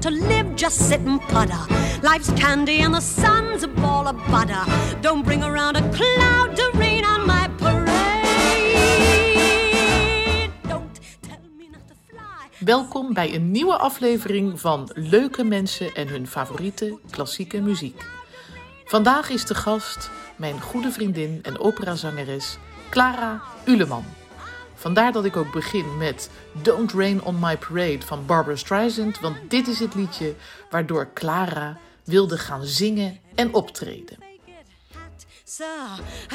to live, just sit and putter. Life's candy and the sun's a ball of butter. Don't bring around a cloud to rain on my parade. Don't tell me not to fly. Welkom bij een nieuwe aflevering van Leuke mensen en hun favoriete klassieke muziek. Vandaag is de gast mijn goede vriendin en operazangeres Clara Uleman. Vandaar dat ik ook begin met Don't Rain on My Parade van Barbara Streisand, want dit is het liedje waardoor Clara wilde gaan zingen en optreden. So,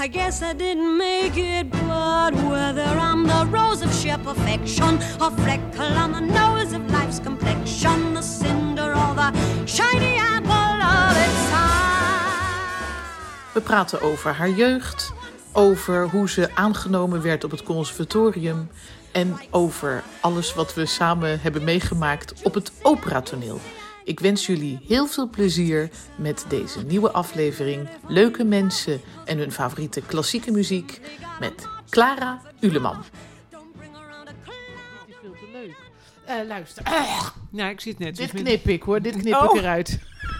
I guess I didn't make it, but whether I'm the rose of sheer perfection, or freckle on the nose of life's complexion, the cinder or the shiny apple of its eye. We praten over haar jeugd, over hoe ze aangenomen werd op het conservatorium en over alles wat we samen hebben meegemaakt op het operatoneel. Ik wens jullie heel veel plezier met deze nieuwe aflevering Leuke mensen en hun favoriete klassieke muziek met Clara Uleman. Don't bring around a cloud. is veel te leuk. Eh, luister, Nou, ik zit net. dit knip ik hoor, dit knip Oh. ik eruit.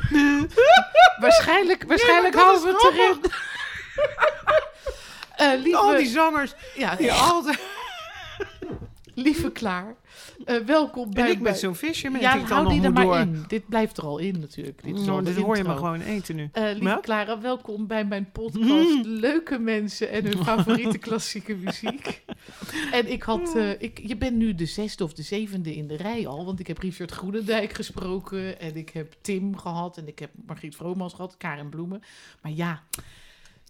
waarschijnlijk waarschijnlijk Nee, houden we het erin. Eh, lieve, Al die zangers. ja, Die altijd. lieve Klaar, eh, welkom bij En ik met zo'n visje met Ja, ik hou die er maar door. in. Dit blijft er al in natuurlijk. Dit, is Nou, dit hoor je me intro. gewoon eten nu. Eh, lieve? Clara, welkom bij mijn podcast Leuke mensen en hun favoriete klassieke muziek. En ik had, eh, ik, je bent nu de zesde of de zevende in de rij al, want ik heb Richard Groenendijk gesproken en ik heb Tim gehad en ik heb Margriet Vromans gehad, Karen Bloemen. Maar ja,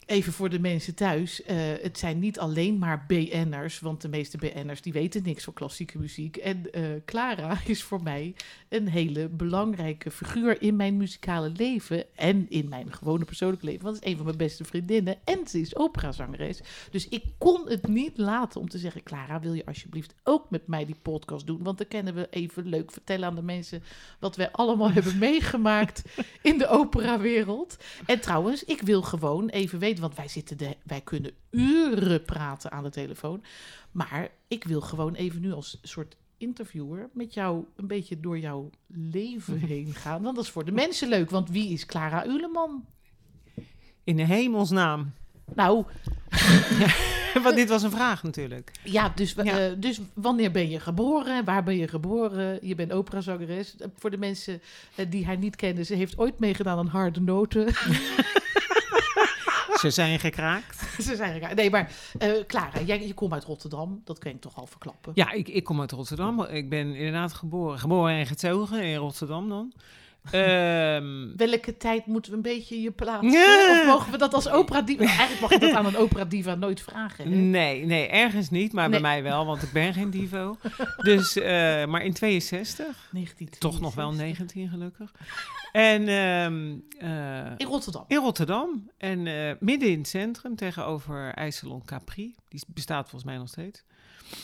even voor de mensen thuis, eh, het zijn niet alleen maar BN'ers, want de meeste BN'ers die weten niks van klassieke muziek. En eh, Clara is voor mij een hele belangrijke figuur in mijn muzikale leven en in mijn gewone persoonlijke leven. Want het is een van mijn beste vriendinnen en ze is operazangeres. Dus ik kon het niet laten om te zeggen, Clara, wil je alsjeblieft ook met mij die podcast doen? Want dan kunnen we even leuk vertellen aan de mensen wat wij allemaal hebben meegemaakt in de operawereld. En trouwens, ik wil gewoon even weten, want wij, zitten de, wij kunnen uren praten aan de telefoon. Maar ik wil gewoon even nu als soort interviewer met jou een beetje door jouw leven heen gaan. Want dat is voor de mensen leuk. Want wie is Clara Uleman? In de hemelsnaam. Nou, Want dit was een vraag natuurlijk. ja, dus, Ja. eh, dus wanneer ben je geboren? Waar ben je geboren? Je bent operazangeres. Eh, Voor de mensen eh, die haar niet kennen, ze heeft ooit meegedaan aan Harde Noten. Ze zijn gekraakt. ze zijn er. Nee, maar eh, Clara, jij, je komt uit Rotterdam. Dat kan ik toch al verklappen. Ja, ik, ik kom uit Rotterdam. Ik ben inderdaad geboren. Geboren en getogen in Rotterdam dan. Ehm, Welke tijd moeten we een beetje je plaatsen? Of mogen we dat als opera diva? Eigenlijk mag je dat aan een opera diva nooit vragen. Hè? nee, nee, ergens niet. Maar Nee. bij mij wel, want ik ben geen divo. Dus, eh, maar in 62. 19. Toch nog wel 19 gelukkig. En ehm, eh, In Rotterdam. In Rotterdam. En eh, midden in het centrum tegenover IJsselon Capri. Die bestaat volgens mij nog steeds.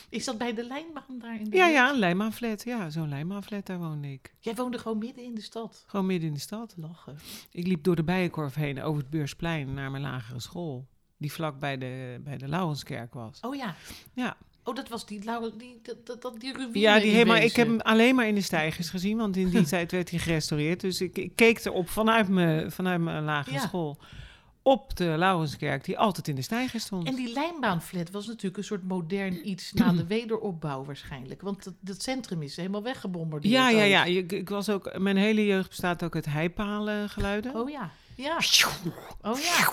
Is dat bij de lijnbaan daar in de Ja, ja, een Lijnmaanflat. Ja, zo'n Lijnmaanflat, daar woonde ik. Jij woonde gewoon midden in de stad. Gewoon midden in de stad. Lachen. Ik liep door de Bijenkorf heen over het Beursplein naar mijn lagere school. Die vlak bij de, bij de Lauwenskerk was. Oh ja. Ja, Oh, dat was die, lauwe- die, dat, die ruïne ja die helemaal, ik heb hem alleen maar in de stijgers gezien, want in die tijd werd hij gerestaureerd. Dus ik, ik keek erop vanuit mijn, vanuit mijn lagere Ja. school op de Lauwenskerk, die altijd in de stijgers stond. En die lijnbaanflat was natuurlijk een soort modern iets na de wederopbouw waarschijnlijk. Want het, het centrum is helemaal weggebombardeerd. Ja, ja, ja. Ik, ik was ook, mijn hele jeugd bestaat ook uit heipalen geluiden. Oh ja. Ja. Oh ja.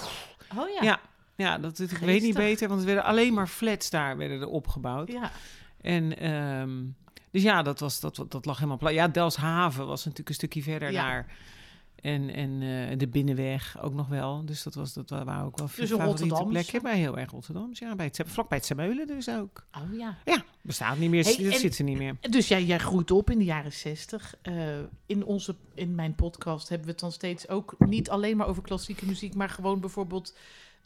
Oh ja. ja. Ja, dat, ik weet niet beter, want er werden alleen maar flats daar werden er opgebouwd. Ja. En ehm, dus ja, dat, was, dat, dat lag helemaal plat. Ja, Delfshaven was natuurlijk een stukje verder Ja. daar. En, en eh, de binnenweg ook nog wel. Dus dat, was, dat waren ook wel Dus veel favoriete Rotterdams. plekken. Bij heel erg Rotterdams, ja. Bij het, vlak bij het Semeulen dus ook. Oh ja. Ja, bestaat niet meer. Hey, dat en- zit ze niet meer. Dus jij, jij groeit op in de jaren zestig. in, onze, in mijn podcast hebben we het dan steeds ook niet alleen maar over klassieke muziek, maar gewoon bijvoorbeeld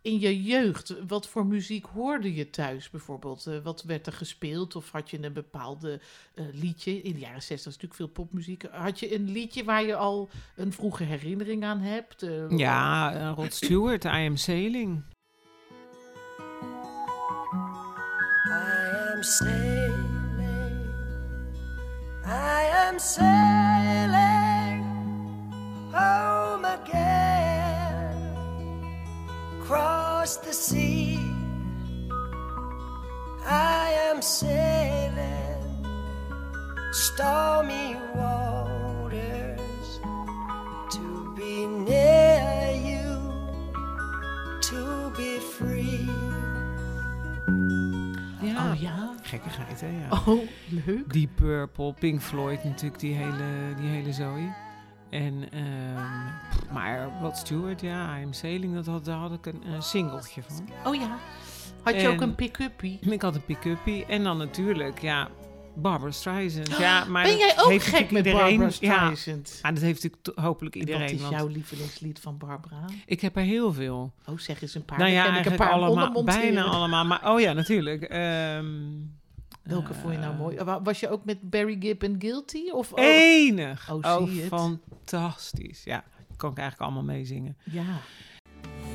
in je jeugd. Wat voor muziek hoorde je thuis bijvoorbeeld? Eh, wat werd er gespeeld? Of had je een bepaalde eh, liedje? In de jaren zestig is natuurlijk veel popmuziek. Had je een liedje waar je al een vroege herinnering aan hebt? Eh, Ja, Rod Stewart, I Am Sailing. I am sailing, I am sailing across the sea. I am sailing stormy waters to be near you, to be free. Ja, Oh ja? gekkigheid hè, ja. Oh, leuk. Deep Purple, Pink Floyd natuurlijk, die hele, die hele zooi. En, ehm, maar Rod Stewart, ja, I'm Sailing, dat had, daar had ik een, een singeltje van. Oh ja. Had je ook En- een pick-uppie? Ik had een pick-uppie en dan natuurlijk, ja, Barbara Streisand. Ja, maar ben jij ook heeft gek met iedereen. Barbara Ja, Streisand? maar dat heeft natuurlijk hopelijk En iedereen. Wat is jouw lievelingslied van Barbara? Ik heb er heel veel. Oh, zeg eens een paar. nou ja, ik een eigenlijk paar allemaal, bijna allemaal. Maar, oh ja, natuurlijk. Ehm, Welke vond je nou eh, mooi? Wa- Was je ook met Barry Gibb en Guilty? Of, oh, Enig. Oh, Oh, fantastisch. Ja, kan ik eigenlijk allemaal meezingen. Ja.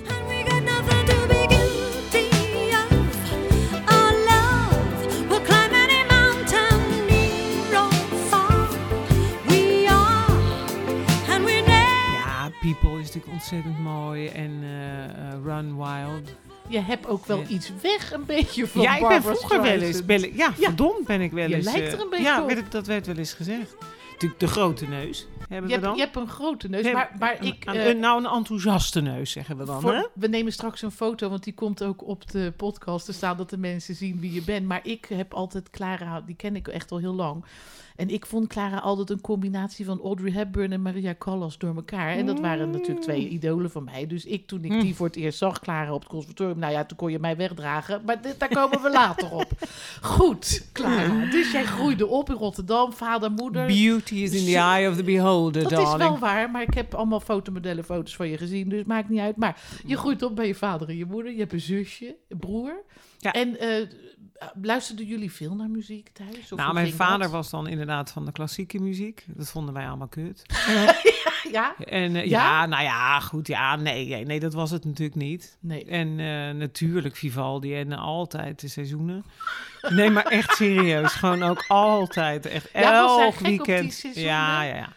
And we got nothing to be guilty of. Our love will climb any mountain near or far. We are, and we never. Ja, People is natuurlijk ontzettend mooi. En eh, eh, Run Wild. Je hebt ook wel Ja. iets weg, een beetje van ja, ik ben Barbara vroeger wel eens... Ben ik- ja, verdomd ben ik wel Je eens... lijkt eh, er een beetje Ja, op. werd het- dat werd wel eens gezegd. Natuurlijk de grote neus. Hebben Je we hebt, dan? je hebt een grote neus, Nee, maar, maar ik... een- eh, een- nou, een enthousiaste neus, zeggen we dan. voor- hè? we nemen straks een foto, want die komt ook op de podcast te staan, dat de mensen zien wie je bent. Maar ik heb altijd Clara, die ken ik echt al heel lang. En ik vond Clara altijd een combinatie van Audrey Hepburn en Maria Callas door elkaar. En dat waren natuurlijk twee idolen van mij. Dus ik, toen ik die voor het eerst zag, Clara op het conservatorium, nou ja, toen kon je mij wegdragen. Maar dit, daar komen we later op. Goed, Clara. Dus jij groeide op in Rotterdam, vader, moeder. Beauty is in the eye of the beholder, Dat darling. is wel waar, maar ik heb allemaal fotomodellen, foto's van je gezien, dus maakt niet uit. Maar je groeit op bij je vader en je moeder, je hebt een zusje, een broer. Ja. En eh, luisterden jullie veel naar muziek thuis? Of nou, mijn vader dat? was dan inderdaad van de klassieke muziek. Dat vonden wij allemaal kut. Ja? En eh, Ja? ja? nou ja, goed. Ja, nee, nee, dat was het natuurlijk niet. Nee. En eh, natuurlijk Vivaldi en altijd de seizoenen. Nee, maar echt serieus. Gewoon ook altijd. Echt Ja, elk weekend. ja, ja, ja.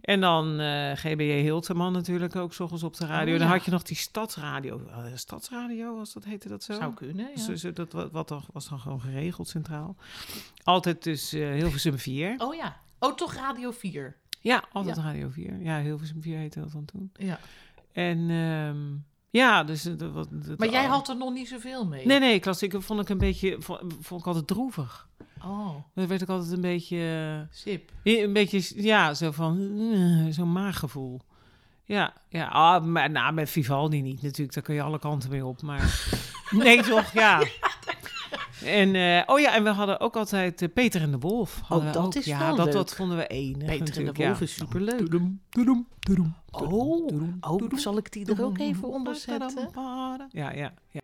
En dan eh GBJ Hilteman natuurlijk ook, s ochtends op de radio. Oh, Dan ja. had je nog die stadsradio. Eh, stadsradio, was dat, heette dat zo? Zou kunnen, ja. Zo- zo- dat, wat, wat dan, was dan gewoon geregeld centraal. Altijd dus eh Hilversum 4. Oh ja. Oh, toch Radio 4. Ja, altijd Ja. Radio 4. Ja, Hilversum 4 heette dat dan toen. Ja. En ehm, ja, dus... wat- Maar jij had er nog niet zoveel mee. Nee, nee, klassiek vond ik een beetje... Vond, vond ik altijd droevig. Oh, Dan werd ik altijd een beetje... sip. eh, Een beetje, ja, zo van... eh, Zo'n maaggevoel. Ja, ja. Ah, maar nou, met Vivaldi niet natuurlijk. Daar kun je alle kanten mee op. Maar nee, toch? Ja. En, eh, oh ja, en we hadden ook altijd Peter en de Wolf. hadden we dat ook. is ja, wel dat, leuk. dat vonden we enig. Peter en de Wolf ja. is superleuk. Oh, oh, zal ik die er ook even onder zetten? Ja, ja, ja.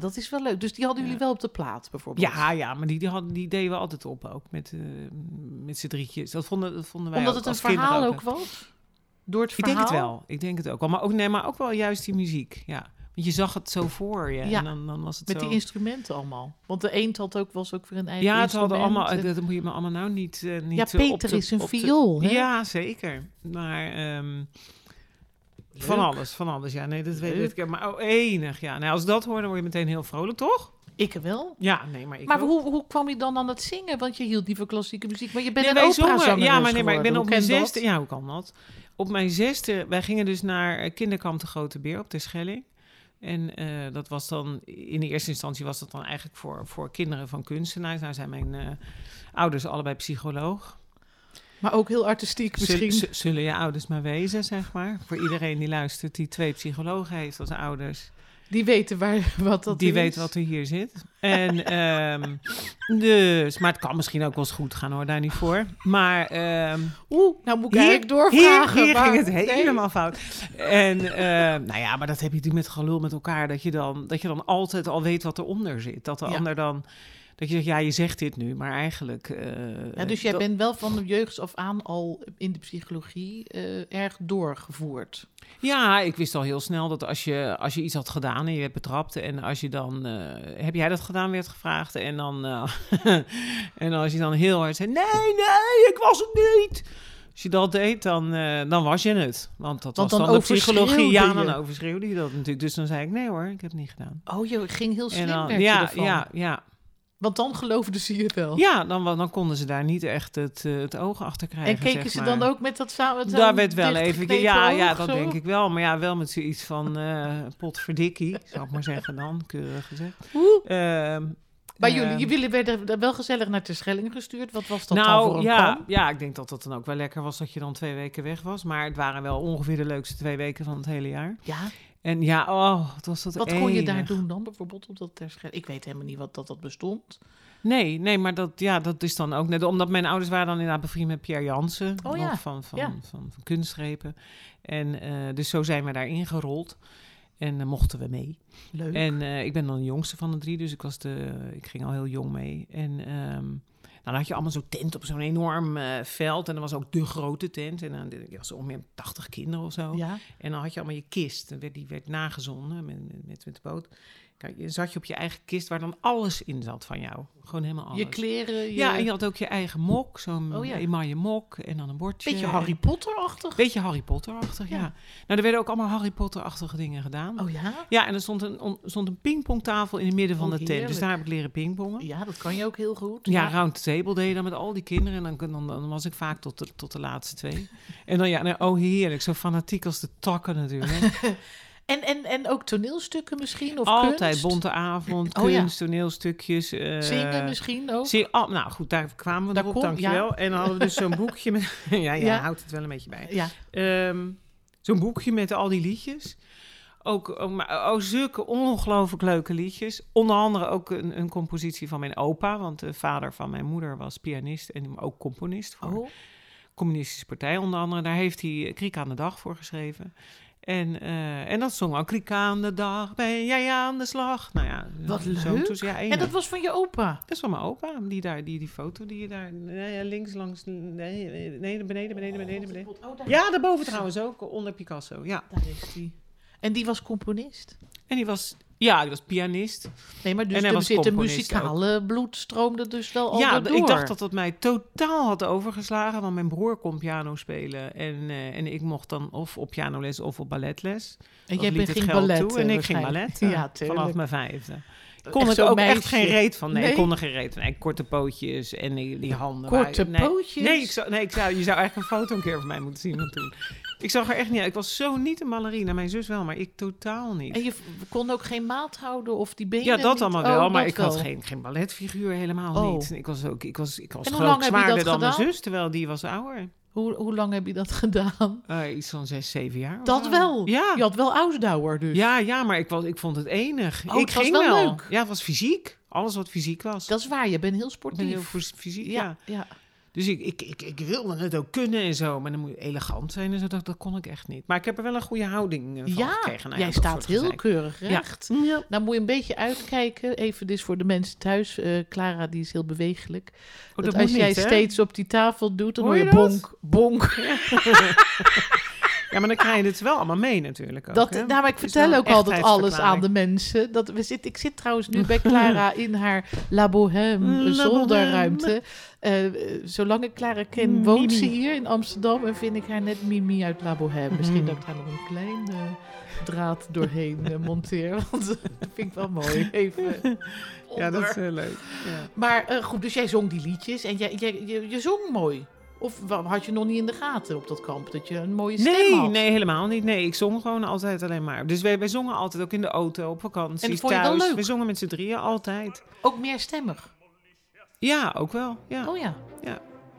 Ja, dat is wel leuk. Dus die hadden jullie wel op de plaat, bijvoorbeeld? Ja, ja, maar die, die, hadden, die deden we altijd op ook met, eh, met z'n drietjes. Dat vonden, dat vonden wij Omdat ook het een verhaal ook. ook was? Door het Ik verhaal? denk het wel. Ik denk het ook wel. Maar ook, nee, maar ook wel juist die muziek. Ja. Want je zag het zo voor je. Ja, En dan, dan was het Met zo... die instrumenten allemaal. Want de eend had ook, was ook weer een eigen ja, het hadden allemaal... Dat moet je me allemaal nou niet... eh, niet Ja, Peter op is een viool, hè? Ja, zeker. Maar... van alles, van alles. Ja, nee, dat weet ik. Maar oh, enig. Ja, nou, als dat hoor, dan word je meteen heel vrolijk, toch? Ik wel. Ja, nee, maar ik Maar ook. hoe, hoe kwam je dan aan het zingen? Want je hield niet van klassieke muziek. Maar je bent Nee, een operazangeres Ja, maar, nee, maar ik ben geworden. op Hoe mijn ken dat? zesde... Ja, hoe kan dat? Op mijn zesde... Wij gingen dus naar eh, kinderkamp De Grote Beer op de Schelling. En eh, dat was dan... In de eerste instantie was dat dan eigenlijk voor, voor kinderen van kunstenaars. Nou zijn mijn eh, ouders allebei psycholoog. Maar ook heel artistiek misschien. Zul- z- zullen je ouders maar wezen, zeg maar. Voor iedereen die luistert, die twee psychologen heeft als ouders. Die weten waar, wat dat die weet wat er hier zit. En ehm, dus, maar het kan misschien ook wel eens goed gaan hoor, daar niet voor. Maar ehm, Oeh, nou moet ik hier, eigenlijk doorvragen. hier, hier maar- ging het nee. helemaal fout. En ehm, nou ja, maar dat heb je natuurlijk met gelul met elkaar. Dat je, dan, dat je dan altijd al weet wat eronder zit. Dat de Ja. ander dan Dat je zegt, ja, je zegt dit nu, maar eigenlijk... eh, Ja, dus jij dat- bent wel van de jeugd af aan al in de psychologie eh, erg doorgevoerd. Ja, ik wist al heel snel dat als je, als je iets had gedaan en je werd betrapt... en als je dan... eh, heb jij dat gedaan, werd gevraagd. En dan, en als je dan heel hard zei... Nee, nee, ik was het niet. Als je dat deed, dan, dan was je het. Want dat Want was dan dan, de psychologie. Ja, dan overschreeuwde je dat natuurlijk. Dus dan zei ik, nee hoor, ik heb het niet gedaan. Oh, je ging heel slim En dan, ja, ervan. ja, ja, Want dan geloofden ze je wel. ja dan, dan konden ze daar niet echt het, eh, het oog achter krijgen. en keken zeg ze maar. dan ook met dat samen? Daar werd wel even... Ja, ja, dat zo? denk ik wel. Maar ja, wel met zoiets van eh potverdikkie, zou ik maar zeggen dan, keurig gezegd. Oeh. Ehm, Bij eh, jullie, jullie werden wel gezellig naar Terschelling gestuurd. Wat was dat dan voor nou een ja, ja, ik denk dat dat dan ook wel lekker was dat je dan twee weken weg was. Maar het waren wel ongeveer de leukste twee weken van het hele jaar. Ja, En ja, oh, wat was dat wat kon je daar doen dan bijvoorbeeld op dat Terschelling? Ik weet helemaal niet wat dat, dat bestond. Nee, nee, maar dat, ja, dat is dan ook net... Omdat mijn ouders waren dan inderdaad bevriend met Pierre Jansen. Oh ja, Van, van, ja. van, van. En eh, dus zo zijn we daar ingerold. En eh, mochten we mee. Leuk. En eh, ik ben dan de jongste van de drie, dus ik, was de, ik ging al heel jong mee. En ehm, dan had je allemaal zo'n tent op zo'n enorm eh, veld. En dat was ook de grote tent. En dan je was ongeveer 80 kinderen of zo. ja, En dan had je allemaal je kist. En werd, die werd nagezonden met, met, met de boot. Kijk, je zat je op je eigen kist waar dan alles in zat van jou. Gewoon helemaal alles. je kleren, je... Ja, en je had ook je eigen mok. Zo'n Oh ja. emaille mok. En dan een bordje. beetje Harry Potter-achtig. Beetje Harry Potter-achtig, ja. Ja. Nou, er werden ook allemaal Harry Potter-achtige dingen gedaan. Oh ja? Ja, en er stond een, on- stond een pingpongtafel in het midden van Oh, de tent. Dus daar heb ik leren pingpongen. Ja, Ja, dat kan je ook heel goed. round the table deed je dan met al die kinderen. En dan, dan, dan was ik vaak tot de, tot de laatste twee. En dan, ja, nou, oh heerlijk. Zo fanatiek als de takken natuurlijk. En, en, en ook toneelstukken misschien? Of Altijd kunst? bonte avond, Oh, ja. kunst, toneelstukjes. eh, Zingen misschien ook? Zie, oh, nou goed, daar kwamen we Daar kom- op, dankjewel. En dan hadden we dus zo'n boekje met... ja, ja, houdt het wel een beetje bij. Ja. Ehm, zo'n boekje met al die liedjes. Ook, oh, zulke ongelooflijk leuke liedjes. Onder andere ook een, een compositie van mijn opa. Want de vader van mijn moeder was pianist en ook componist voor Oh, Communistische Partij onder andere. Daar heeft hij Kriek aan de dag voor geschreven. En, eh, en dat zong ook de dag, ben jij aan de slag? Nou ja, Wat zo leuk. ja, en dat was van je opa? Dat is van mijn opa, die, daar, die, die foto die je daar... Nee, links, langs... Nee, nee, beneden, beneden, beneden, beneden. Oh, daar, Ja, daarboven trouwens ook, onder Picasso, ja. daar is die. En die was componist? En die was... Ja, die was pianist. Nee, maar dus er zit componist muzikale bloed stroomde dus wel al ja, door. ik dacht dat dat mij totaal had overgeslagen. Want mijn broer kon piano spelen. En, eh, en ik mocht dan of op pianoles of op balletles. En jij ging ballet. toe. En ik ging ballet. eh, Ja, vanaf mijn vijfde. Kon ik ook echt geen reet van. Nee, Nee? ik kon er geen reet van. Nee, korte pootjes en die, die handen. Korte nee. pootjes? Nee, ik zou, nee ik zou, je zou eigenlijk een foto een keer van mij moeten zien van toen. Ik zag er echt niet uit. Ik was zo niet een ballerina. Mijn zus wel, maar ik totaal niet. En je kon ook geen maat houden of die benen Ja, dat niet? allemaal Oh, wel, maar dat ik had geen, geen balletfiguur, helemaal Oh. niet. Ik was ook, ik was, ik was En hoe geloof lang ik heb je zwaarder dat dan mijn zus, terwijl die was ouder. Hoe, hoe lang heb je dat gedaan? Eh, iets van zes, zeven jaar. Dat wel? Ja. Je had wel Ausdauer dus. Ja, ja, maar ik, was, ik vond het enig. Oh, ik het was ging wel wel. leuk. Ja, het was fysiek. Alles wat fysiek was. Dat is waar, je bent heel sportief. ben heel fys- fysiek, ja. ja, ja. Dus ik, ik, ik, ik wilde het ook kunnen en zo. Maar dan moet je elegant zijn en zo. Dat, dat kon ik echt niet. Maar ik heb er wel een goede houding eh, van Ja, gekregen. Nou ja, jij staat heel gezeik. keurig Ja. recht. Nou moet je een beetje uitkijken. Even dus voor de mensen thuis. eh, Clara die is heel bewegelijk. Oh, dat moet als jij niet, steeds op die tafel doet, dan Hoor hoor je bonk, bonk. Ja, maar dan krijg je het wel allemaal mee natuurlijk ook, Dat, hè? nou, maar ik vertel ook altijd alles aan de mensen. Dat we zit, ik zit trouwens nu bij Clara in haar La Bohème La zolderruimte. Eh, eh, zolang ik Clara ken, woont ze hier in Amsterdam en vind ik haar net Mimi uit La Bohème. Misschien Mhm. dat ik daar nog een klein eh, draad doorheen eh, monteer. Want dat vind ik wel mooi. Even Ja, dat is heel leuk. Ja. Maar eh, goed, dus jij zong die liedjes en jij, jij, je, je zong mooi. Of had je nog niet in de gaten op dat kamp dat je een mooie stem Nee, had? nee, helemaal niet. Nee, ik zong gewoon altijd alleen maar. Dus wij, wij zongen altijd ook in de auto, op vakantie, En vond je wel leuk? We zongen met z'n drieën altijd. Ook meerstemmig. Ja, ook wel. Ja. Oh ja.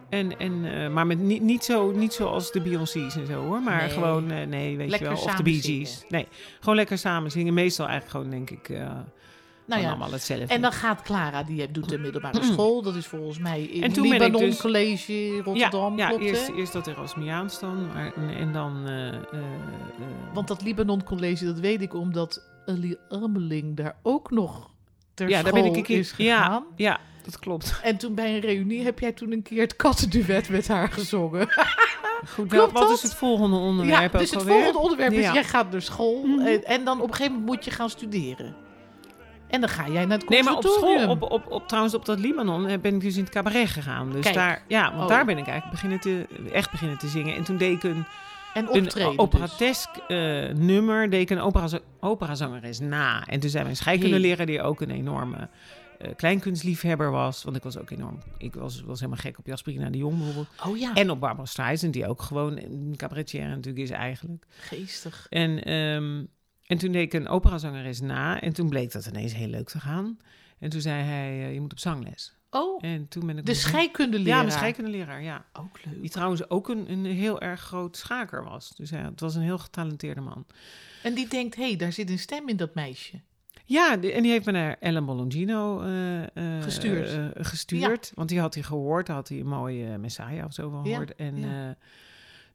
En, en, eh, maar met, niet, niet, zo, niet zoals de Beyoncé's en zo hoor. Maar Nee. gewoon, eh, nee, weet Lekker je wel. Of de Bee. Gees. Nee, gewoon lekker samen zingen. Meestal eigenlijk gewoon, denk ik, eh Nou ja. allemaal hetzelfde. En dan gaat Clara, die doet de middelbare school. Dat is volgens mij in En toen ben ik Libanon dus- College Rotterdam, ja, ja klopt eerst, hè? eerst dat Erasmiaans dan. Maar, en, en dan... eh, eh, eh, Want dat Libanon College, dat weet ik omdat Ali Armeling daar ook nog ter ja, daar ben ik een keer. is gegaan. Ja, ja, dat klopt. En toen bij een reunie heb jij toen een keer het kattenduet met haar gezongen. Goed, wat dat? is het volgende ja, onderwerp? dus ook het volgende onderwerp is, Ja. jij gaat naar school Mhm. en, en dan op een gegeven moment moet je gaan studeren. En dan ga jij naar het Nee, maar op school, op, op, op, trouwens op dat Libanon eh, ben ik dus in het cabaret gegaan. Dus Kijk. daar, ja, want Oh. daar ben ik eigenlijk beginnen te, echt beginnen te zingen. En toen deed ik een, en optreden een dus. operatesk eh, nummer, deed ik een opera, operazangeres na. En toen zei mijn scheikundeleraar, die ook een enorme eh, kleinkunstliefhebber was. Want ik was ook enorm, ik was, was helemaal gek op Jasperina de Jong bijvoorbeeld. Oh ja, En op Barbara Streisand, die ook gewoon een cabaretier natuurlijk is eigenlijk. geestig. En, ehm, en toen deed ik een operazangeres na. En toen bleek dat ineens heel leuk te gaan. En toen zei hij, eh, je moet op zangles. Oh, En toen ben ik... de scheikundeleraar. Ja, mijn scheikundeleraar, ja. Ook leuk. Die trouwens ook een, een heel erg groot schaker was. Dus ja, het was een heel getalenteerde man. En die denkt, hé, hey, daar zit een stem in dat meisje. Ja, die- en die heeft me naar Ellen Bolongino eh, eh, Gestuurd. gestuurd. Want die had hij gehoord, daar had hij een mooie Messiah of zo van Ja, gehoord. En, ja. eh,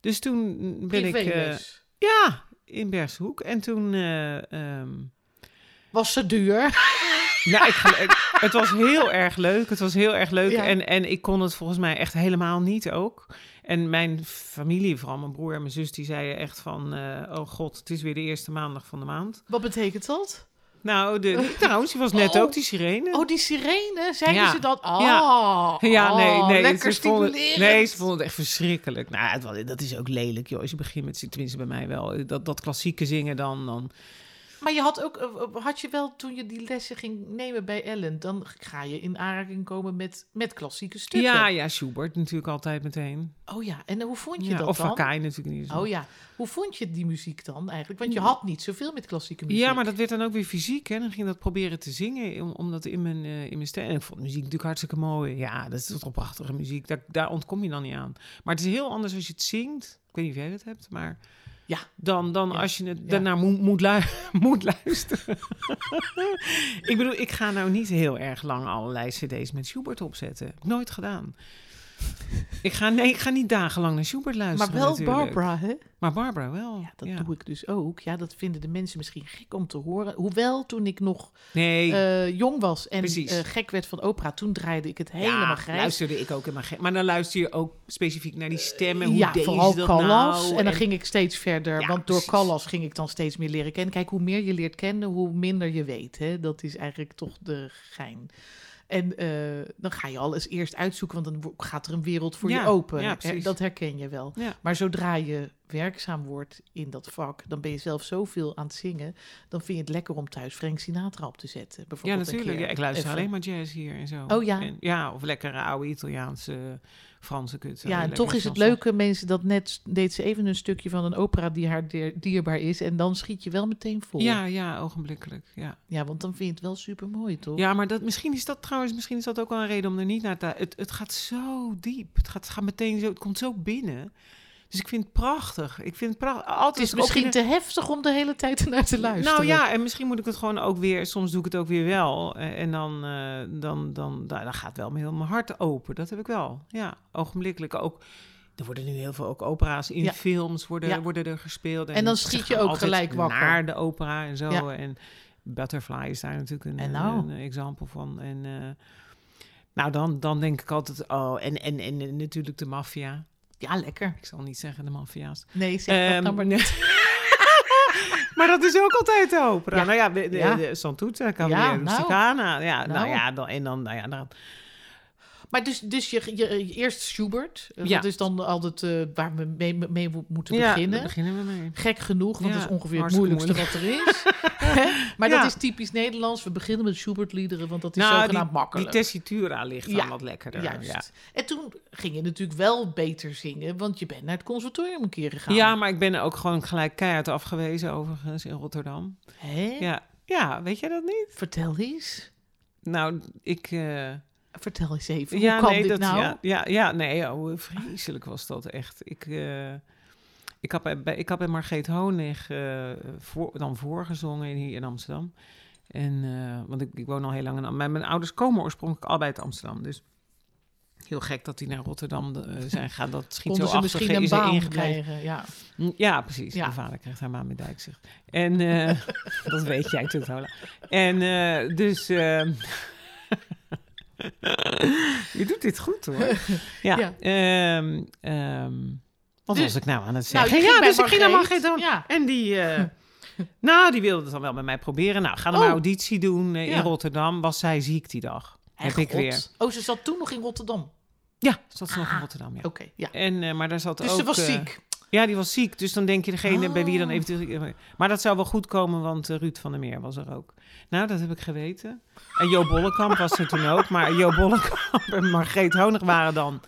dus toen ben ik... eh, Privéles. ja, in Bergshoek. En toen... eh, ehm, Was ze duur? Nou, ik, het was heel erg leuk. Het was heel erg leuk. Ja. En, en ik kon het volgens mij echt helemaal niet ook. En mijn familie, vooral mijn broer en mijn zus, die zeiden echt van... eh, oh god, het is weer de eerste maandag van de maand. Wat betekent dat? Nou, de, trouwens, die was net Oh. ook, die sirene. Oh, die sirene, zeiden Ja. ze dat? Oh, ja, nee, oh, nee. lekker ze vonden, nee, ze vonden het echt verschrikkelijk. Nou, het, dat is ook lelijk, joh. Als je begint met, tenminste bij mij wel, dat, dat klassieke zingen dan... dan Maar je had ook, eh, had je wel toen je die lessen ging nemen bij Ellen, dan ga je in aanraking komen met, met klassieke stukken. ja, ja, Schubert natuurlijk altijd meteen. Oh ja, en hoe vond je Ja, dat of dan? Vakai natuurlijk niet. zo. Oh ja, hoe vond je die muziek dan eigenlijk? Want je had niet zoveel met klassieke muziek. Ja, maar dat werd dan ook weer fysiek. Hè? Dan ging dat proberen te zingen, om, om dat in mijn, eh, in mijn stem. En ik vond muziek natuurlijk hartstikke mooi. Ja, dat is toch prachtige muziek. Daar, daar ontkom je dan niet aan. Maar het is heel anders als je het zingt. Ik weet niet of jij dat hebt, maar... Ja. Dan, dan Ja. als je het daarna moet, moet, lu- moet luisteren. ik bedoel, ik ga nou niet heel erg lang allerlei cd's met Schubert opzetten. Nooit gedaan. Ik, ga, nee, ik ga niet dagenlang naar Schubert maar luisteren wel natuurlijk. Barbara, hè? Maar Barbara wel. Ja, dat ja. doe ik dus ook. Ja, dat vinden de mensen misschien gek om te horen. Hoewel, toen ik nog Nee, eh, jong was en eh, gek werd van opera, toen draaide ik het helemaal ja, grijs. luisterde ik ook helemaal gek. Maar dan luister je ook specifiek naar die stemmen. Hoe ja, vooral dat Callas. nou? en dan ging ik steeds verder. Ja, want door precies. Callas ging ik dan steeds meer leren kennen. Kijk, hoe meer je leert kennen, hoe minder je weet. Hè? Dat is eigenlijk toch de gein. En eh, dan ga je alles eerst uitzoeken, want dan gaat er een wereld voor Ja, je open. ja, dat herken je wel. Ja. Maar zodra je werkzaam wordt in dat vak, dan ben je zelf zoveel aan het zingen. Dan vind je het lekker om thuis Frank Sinatra op te zetten. Ja, Bijvoorbeeld een natuurlijk. Ja, ik luister Even. alleen maar jazz hier en zo. Oh, ja? En, ja, of lekkere oude Italiaanse, Franse kut. Ja, en toch is het leuke, mensen, dat net deed ze even een stukje van een opera die haar dier- dierbaar is. En dan schiet je wel meteen vol. Ja, ja, ogenblikkelijk. Ja. Ja, want dan vind je het wel super mooi, toch? ja, maar dat, misschien is dat trouwens, misschien is dat ook wel een reden om er niet naar te... Het, het gaat zo diep. Het gaat, het gaat meteen zo, het komt zo binnen. Dus ik vind het prachtig. Ik vind het prachtig. Altijd Het is misschien te heftig om de hele tijd ernaar te luisteren. Nou ja, en misschien moet ik het gewoon ook weer. Soms doe ik het ook weer wel. eh, En dan, eh, dan, dan, dan, dan gaat wel heel mijn hart open. Dat heb ik wel. Ja, ogenblikkelijk ook. Er worden nu heel veel ook opera's in Ja. films worden, Ja. worden er gespeeld. En dan ze schiet je ook gelijk wakker. Naar de opera en zo. Ja. En Butterfly is daar natuurlijk een, En nou? een, example van. En eh, nou, dan, dan denk ik altijd, oh, en, en, en, natuurlijk de maffia. Ja, lekker. Ik zal niet zeggen de maffia's. Nee, zeg dat Ehm, nou maar niet. maar dat is ook altijd de opera. Ja. Nou ja, de, de, Ja. de Santuccia, Ja, nou. Ja, nou, Nou. ja, dan, en dan, nou ja, dan, Maar dus, dus je, je, je- eerst Schubert. eh, Ja. Dat is dan altijd eh, waar we mee, mee moeten ja, beginnen. daar beginnen we mee. Gek genoeg, want Ja, dat is ongeveer het moeilijkste wat er is. Maar dat is typisch Nederlands. We beginnen met Schubert-liederen, want dat is Nou, zogenaamd die, makkelijk. die tessitura ligt dan wat lekkerder. Juist. Ja. En toen ging je natuurlijk wel beter zingen, want je bent naar het conservatorium een keer gegaan. ja, maar ik ben ook gewoon gelijk keihard afgewezen overigens in Rotterdam. Hè? Ja, ja weet jij dat niet? Vertel eens. Nou, ik... eh, Vertel eens even. ja, Hoe kan nee, dit dat, nou? ja, ja, ja, nee, oh, vreselijk was dat echt. Ik, eh, ik, had bij, ik had bij Margreet Honig eh, voor, dan voorgezongen in- hier in Amsterdam. En, eh, want ik, ik woon al heel lang in Amsterdam. Mijn ouders komen oorspronkelijk allebei uit Amsterdam. Dus Heel gek dat die naar Rotterdam zijn gaan. Dat schiet zo ze achter. misschien een baan krijgen. Ja. Mm, Ja, precies. Ja. Mijn vader krijgt haar maan met Dijkzicht. En dat weet jij natuurlijk. En dus... je doet dit goed, hoor. Ja. Ja. ehm, wat Dus- was ik nou aan het Nou, zeggen? ja, dus ik ging naar Margreet. Ja. En die... eh, nou, die wilde het dan wel met mij proberen. Nou, ga dan Oh. maar auditie doen eh, Ja. in Rotterdam. Was zij ziek die dag. Heb ik weer. Oh, ze zat toen nog in Rotterdam. Ja, zat ze nog in Ah. Rotterdam, ja. Oké, ja. En, eh, maar daar zat Dus ook... ze was ziek. Ja, die was ziek. Dus dan denk je degene bij wie dan Oh. eventueel... Maar dat zou wel goed komen, want eh, Ruud van der Meer was er ook. Nou, dat heb ik geweten. En Jo Bollekamp was er toen ook. Maar Jo Bollekamp en Margreet Honig waren dan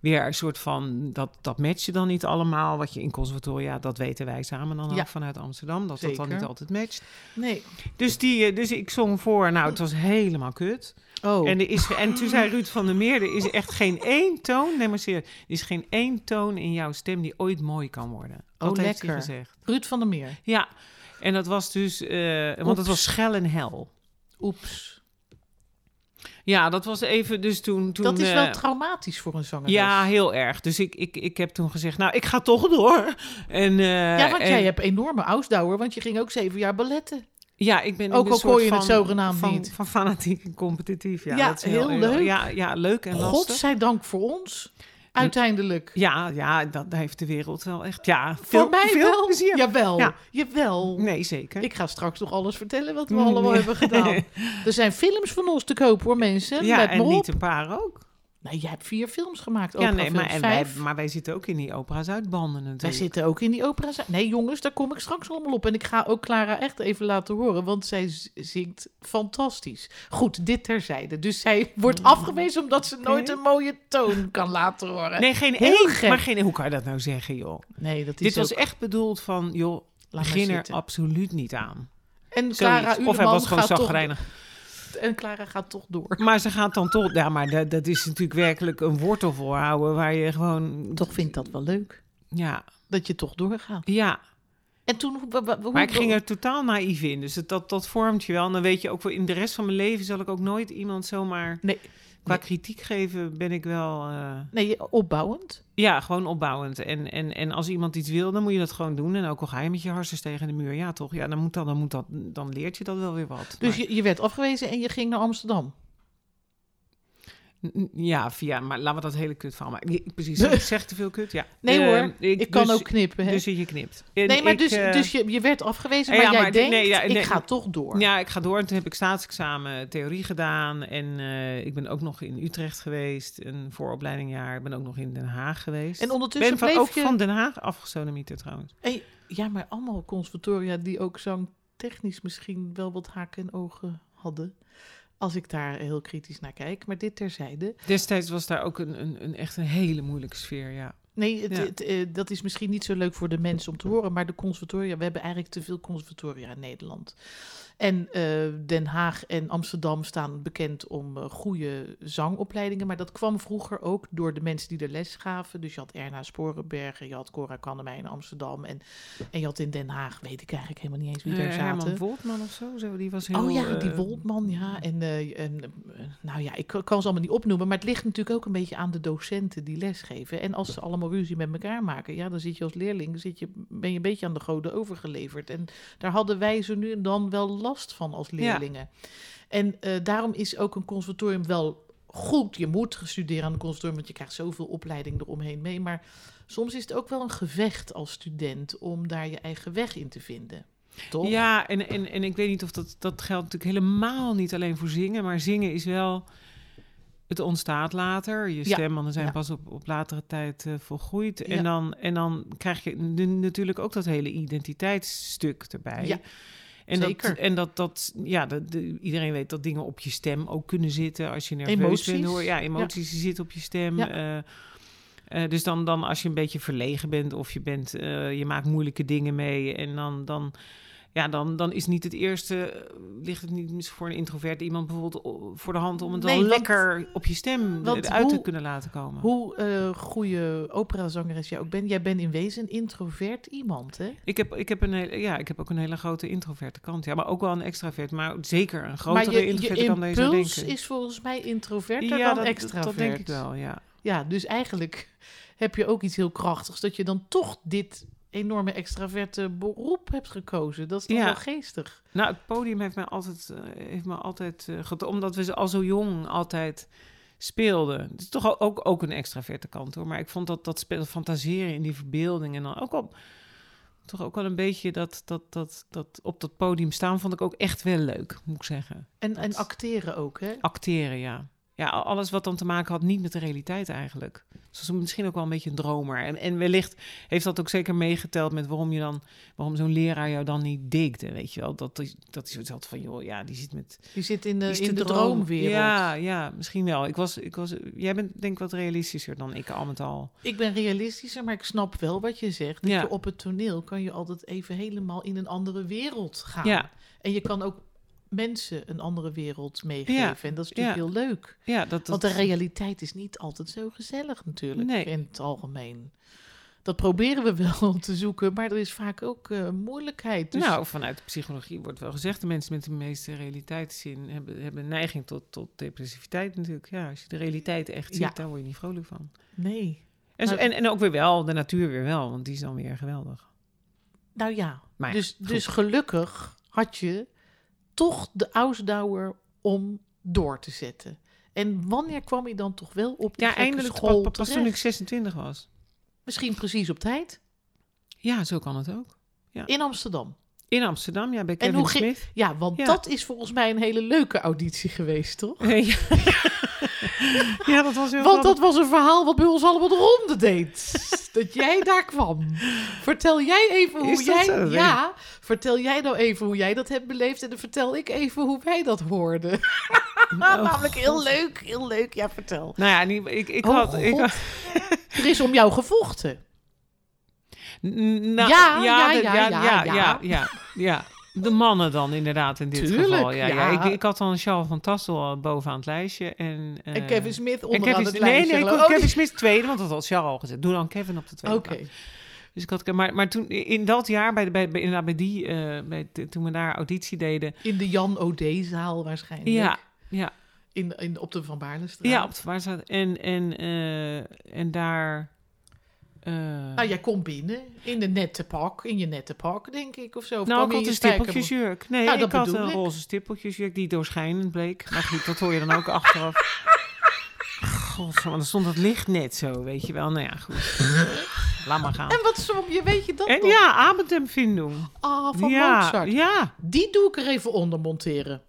weer een soort van... Dat, dat matchte dan niet allemaal. Wat je in conservatoria, dat weten wij samen dan Ja. ook vanuit Amsterdam. Dat dat dan niet altijd matcht. Nee. Dus, die, eh, dus ik zong voor. Nou, het was helemaal kut. Oh. En, er is, en toen zei Ruud van der Meer, er is echt geen één toon, nee maar serieus, er is geen één toon in jouw stem die ooit mooi kan worden. Dat Oh, heeft hij lekker. gezegd. Ruud van der Meer. Ja, en dat was dus, eh, want het was schel en hel. Oeps. Ja, dat was even, dus toen... toen dat is wel eh, traumatisch voor een zangeres. Ja, heel erg. Dus ik, ik, ik heb toen gezegd, nou, ik ga toch door. En, eh, Ja, want en- jij hebt enorme ausdauer, want je ging ook zeven jaar balletten. Ja, ik ben Ook een al kon je van, het zogenaamd van, niet. Van fanatiek en competitief. Ja, Ja, dat is heel leuk. Ja, ja, leuk en lastig. Godzijdank voor ons, uiteindelijk. Ja, ja, dat heeft de wereld wel echt. Ja, veel, voor mij veel wel. plezier. Jawel, Ja. jawel. Nee, zeker. Ik ga straks nog alles vertellen wat we allemaal nee. hebben gedaan. Er zijn films van ons te kopen hoor mensen. ja, Let en niet een paar ook. Nee, jij hebt vier films gemaakt. Ja, nee, maar, en wij, maar wij zitten ook in die opera's uitbanden natuurlijk. Wij zitten ook in die opera. Nee, jongens, daar kom ik straks allemaal op. En ik ga ook Clara echt even laten horen, want zij zingt fantastisch. Goed, dit terzijde. Dus zij wordt afgewezen omdat ze nooit een mooie toon kan laten horen. Nee, geen één. Maar geen, hoe kan je dat nou zeggen, joh? Nee, dat is Dit was ook- echt bedoeld van, joh, maar begin er absoluut niet aan. En Zoiets. Clara Of hij was gewoon toch... En Clara gaat toch door. Maar ze gaat dan toch... Ja, maar dat, dat is natuurlijk werkelijk een wortel voorhouden... waar je gewoon... Toch vind ik dat wel leuk. Ja, Dat je toch doorgaat. ja. En toen... hoe- hoe- Maar ik ging er totaal naïef in. Dus dat, dat vormt je wel. En dan weet je ook wel... in de rest van mijn leven zal ik ook nooit iemand zomaar... Nee, Qua kritiek geven ben ik wel... eh, nee, opbouwend. Ja, gewoon opbouwend. En, en, en als iemand iets wil, dan moet je dat gewoon doen. En ook al ga je met je hartjes tegen de muur, ja toch? Ja, dan, moet dat, dan, moet dat, dan leert je dat wel weer wat. Dus Maar- je, je werd afgewezen en je ging naar Amsterdam. Ja, via, maar laten we dat hele kut van maken. Ja, Precies, ik zeg te veel kut, ja. Nee Eh, hoor, ik, kan dus- ook knippen. Hè? Dus je knipt. En nee, maar ik, dus, eh, dus je, je werd afgewezen, ja, maar jij maar denkt, nee, ja, ik ga toch door. Ja, ik ga door en toen heb ik staatsexamen theorie gedaan. En eh, ik ben ook nog in Utrecht geweest, een vooropleidingjaar. Ik ben ook nog in Den Haag geweest. En ondertussen ben van, ook je... van Den Haag afgesodemieter trouwens. En- ja, maar allemaal conservatoria die ook zangtechnisch misschien wel wat haken en ogen hadden. Als ik daar heel kritisch naar kijk. Maar dit terzijde. Destijds was daar ook een, een, een echt een hele moeilijke sfeer, ja. Nee, het, Ja. het, eh, dat is misschien niet zo leuk voor de mensen om te horen. Maar de conservatoria, we hebben eigenlijk te veel conservatoria in Nederland. En eh, Den Haag en Amsterdam staan bekend om eh, goede zangopleidingen. Maar dat kwam vroeger ook door de mensen die er les gaven. Dus je had Erna Sporenbergen, je had Cora Kannemey in Amsterdam. En, en je had in Den Haag, weet ik eigenlijk helemaal niet eens wie Eh, daar zaten. Herman Woltman of zo, zo, die was heel... Oh ja, die eh, Woltman, ja. En, eh, en eh, nou ja, ik kan ze allemaal niet opnoemen. Maar het ligt natuurlijk ook een beetje aan de docenten die lesgeven. En als ze allemaal ruzie met elkaar maken, ja, dan zit je als leerling, zit je, ben je een beetje aan de goden overgeleverd. En daar hadden wij zo nu en dan wel last van als leerlingen. En eh, daarom is ook een conservatorium wel goed. Je moet studeren aan een conservatorium, want je krijgt zoveel opleiding eromheen mee. Maar soms is het ook wel een gevecht als student om daar je eigen weg in te vinden. Toch? Ja, en, en, en ik weet niet of dat... Dat geldt natuurlijk helemaal niet alleen voor zingen. Maar zingen is wel... Het ontstaat later. Je Ja, stembanden zijn ja. pas op, op latere tijd eh, volgroeid. Ja. En, dan, en dan krijg je nu natuurlijk ook dat hele identiteitsstuk erbij. Ja, en zeker. Dat, en dat, dat ja, dat, de- iedereen weet dat dingen op je stem ook kunnen zitten als je nerveus Emoties. bent. Hoor. Ja, emoties die zitten op je stem. Eh, eh, dus dan, dan als je een beetje verlegen bent of je, bent, eh, je maakt moeilijke dingen mee en dan, dan ja, dan, dan is niet het eerste, eh, ligt het niet voor een introvert iemand bijvoorbeeld o- voor de hand om het Nee, want- lekker op je stem want uit te kunnen laten komen. Hoe eh goede operazangeres jij ook bent, jij bent in wezen een introvert iemand, hè? Ik heb, ik, heb een hele, ja, ik heb ook een hele grote introverte kant. Ja, maar ook wel een extravert. Maar zeker een maar grotere je, introverte je kant dan je zou impuls denken. is volgens mij introverter ja, dan dat, extravert. dat denk ik wel, ja. Ja, dus eigenlijk heb je ook iets heel krachtigs dat je dan toch dit enorme extraverte beroep hebt gekozen. Dat is toch Ja. wel geestig. Nou, het podium heeft mij altijd, eh, heeft me altijd eh, omdat we ze al zo jong altijd speelden. Het is toch ook, ook een extraverte kant hoor. Maar ik vond dat, dat spelen, fantaseren in die verbeelding en dan ook wel, toch ook wel een beetje dat, dat, dat, dat op dat podium staan vond ik ook echt wel leuk, moet ik zeggen. En, en acteren ook, hè? Acteren, ja. Ja, al- alles wat dan te maken had niet met de realiteit eigenlijk. Dus misschien ook wel een beetje een dromer. En, en wellicht heeft dat ook zeker meegeteld met waarom je dan, waarom zo'n leraar jou dan niet digde, weet je wel. Dat, is- dat is zoiets had van, joh, ja, die zit met... Je zit in de, die in de droom. droomwereld. Ja, ja, misschien wel. Ik was, ik was, jij bent denk ik wat realistischer dan ik al met al. Ik ben realistischer, maar ik snap wel wat je zegt. Dat Ja. je op het toneel kan je altijd even helemaal in een andere wereld gaan. Ja, En je kan ook mensen een andere wereld meegeven. Ja. En dat is natuurlijk Ja. heel leuk. ja, dat, dat Want de realiteit is niet altijd zo gezellig natuurlijk Nee. in het algemeen. Dat proberen we wel te zoeken, maar er is vaak ook eh, moeilijkheid. Dus Nou, vanuit de psychologie wordt wel gezegd... de mensen met de meeste realiteitszin hebben, hebben neiging tot, tot depressiviteit natuurlijk. Ja, als je de realiteit echt ziet, daar word je niet vrolijk van. nee. En, zo, en, en ook weer wel, de natuur weer wel, want die is dan weer geweldig. Nou ja, Maar dus, goed. dus gelukkig had je toch de Ausdauer om door te zetten. En wanneer kwam je dan toch wel op die Ja, eindelijk school pas, pas toen ik terecht? 26 was. Misschien precies op tijd. Ja, zo kan het ook. In Amsterdam. In Amsterdam, ja, bij En Kevin hoe ging- Smith. Ja, want Ja. dat is volgens mij een hele leuke auditie geweest, toch? ja. ja, dat was heel Want dat was een verhaal wat bij ons allemaal de ronde deed. dat jij daar kwam. Vertel jij even hoe Is jij... zo? Ja, vertel jij nou even hoe jij dat hebt beleefd... en dan vertel ik even hoe wij dat hoorden. Oh, Namelijk heel leuk, heel leuk. Ja, vertel. Nou ja, niet- ik, ik Oh, had... Ik had Er is om jou gevochten. N- nou, Ja, ja, de- ja, ja, ja, ja, ja. ja, ja, ja. De mannen dan inderdaad in dit Tuurlijk, geval. Ja, ja. ja. Ik, ik had dan Charles van Tassel bovenaan het lijstje. En, eh, en Kevin Smith onderaan Kevin, het nee, lijstje. nee, kon ik. Kevin Smith tweede, want dat had Charles al gezet. Doe dan Kevin op de tweede Oké. Dus ik had, maar, maar toen, in dat jaar, bij, de, bij, bij, inderdaad bij die, eh, bij, toen we daar auditie deden. In de Jan O'D-zaal waarschijnlijk. Ja, ja, In, in, op de Van Baarlestraat. ja, op de waar staat. En, en, eh, en daar. Nou, jij komt binnen in de nette pak, in je nette pak, denk ik, of zo. Of Nou, kwam ik had een stippeltjesjurk. Nee, Nou, ik had een ik. roze stippeltjesjurk die doorschijnend bleek. Maar goed, dat hoor je dan ook achteraf. God, dan stond het licht net zo, weet je wel. Nou ja, goed. Laat maar gaan. En wat zong je, weet je dat En nog? ja, Abendempfindung. Ah, van ja, Mozart. ja. Die doe ik er even onder monteren.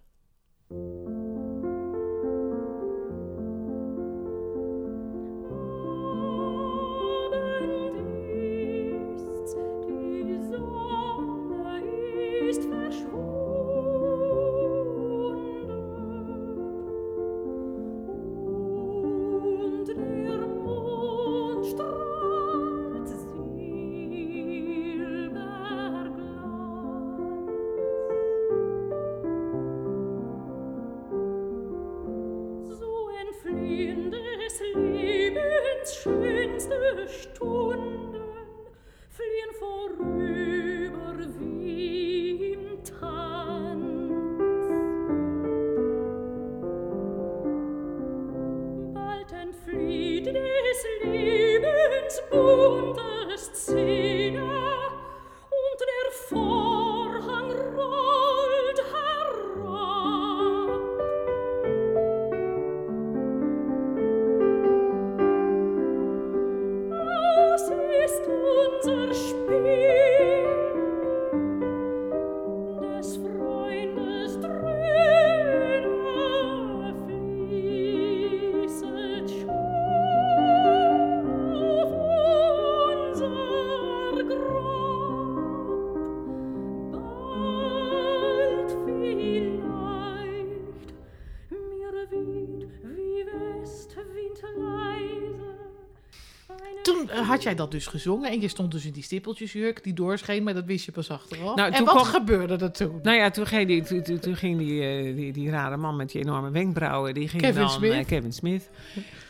Jij dat dus gezongen en je stond dus in die stippeltjesjurk die doorscheen, maar dat wist je pas achteraf. Nou, en wat kwam- gebeurde er toen? Nou ja, toen ging die, toen, toen- toen ging die, eh, die, die rare man met die enorme wenkbrauwen, die ging Kevin dan, Smith. eh, Kevin Smith,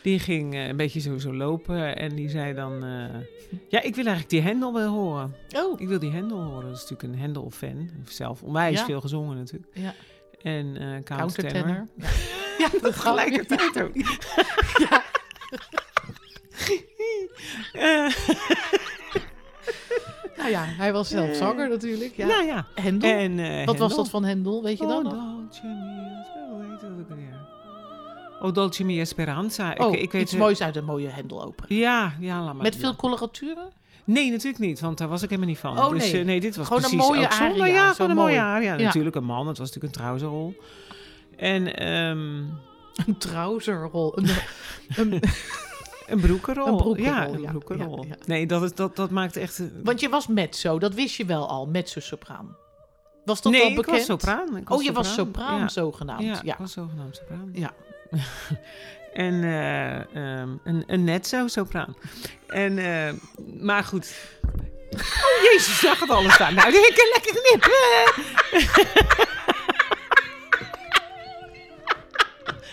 die ging eh, een beetje zo, zo lopen en die zei dan, ja, ik wil eigenlijk die Hendel wel horen. Oh, Ik wil die Hendel horen. Dat is natuurlijk een Hendel-fan. Zelf onwijs Ja. veel gezongen natuurlijk. ja. En eh countertenor. Ja, ja dat Tegelijkertijd ook. Eh, Nou ja, hij was zelf zanger natuurlijk. Ja. Nou ja. Hendel? En, eh, Wat was Hendel. dat van Hendel, weet je Oh, dat nog? Dolce? Oh, Dolce Mia Speranza. Oh, ik, ik weet iets eh, moois uit een mooie Hendel-opera. Ja, ja, laat maar. Met veel coloraturen? Nee, natuurlijk niet, want daar was ik helemaal niet van. Oh, dus nee. eh, nee, dit was Gewoon een precies mooie ook zonder. aria, Ja, gewoon een mooie mooi. aria. Ja. Natuurlijk een man, het was natuurlijk een trouwzerrol. En ehm, Een trouwzerrol. Een, een, een broekenrol. Een broekenrol, Ja, een broekenrol. ja, ja. Nee, dat, is, dat, dat maakt echt... een- want je was mezzo, dat wist je wel al, mezzo-sopraan. Was dat nee, al ik bekend? was sopraan. Ik oh, je was sopraan zogenaamd. Ja, ik was zogenaamd sopraan. Ja. en eh, ehm, een, een net zo sopraan. En, eh, maar goed. Oh jezus, zag het alles staan. Nou, lekker, lekker knip.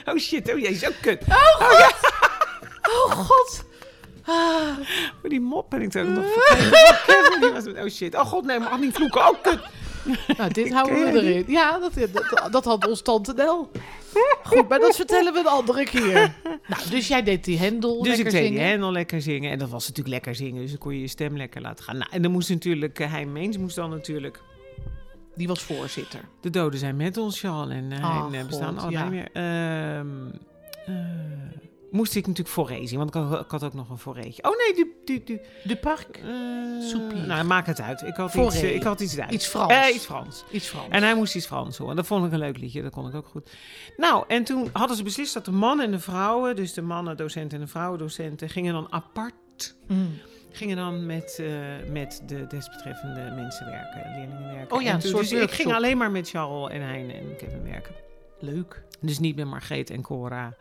oh shit, oh jezus, ook kut. Oh god. Ah, Oh, die mop ben ik ook nog vergeten. Die was- Oh shit, oh god, nee, mag niet vloeken. Oh kut. nou, dit houden we erin. Ja, dat, dat, dat had ons tante Nel. Goed, maar dat vertellen we een andere keer. Nou, dus jij deed die hendel Dus lekker ik deed zingen. die hendel lekker zingen. En dat was natuurlijk lekker zingen. Dus dan kon je je stem lekker laten gaan. Nou, en dan moest natuurlijk, uh, Hein Meens moest dan natuurlijk... Die was voorzitter. De doden zijn met ons, Charles en uh, Ah, Hein eh, bestaan God, allebei ja. meer. Ehm, eh, moest ik natuurlijk foré zien, want ik had, ik had ook nog een foréetje. Oh nee, De park. Soupier. Nou, maak het uit. Ik had, iets, eh, ik had iets Duits. Iets Frans. Eh, iets Frans. Iets Frans. En hij moest iets Frans horen. Dat vond ik een leuk liedje. Dat kon ik ook goed. Nou, en toen hadden ze beslist dat de mannen en de vrouwen, dus de mannendocenten en de vrouwendocenten, gingen dan apart, Mm. gingen dan met, met de desbetreffende mensen werken, leerlingen werken. Oh ja, toen- dus ik ging alleen maar met Charles en Hein en Kevin werken. Leuk. Dus niet met Margreet en Cora.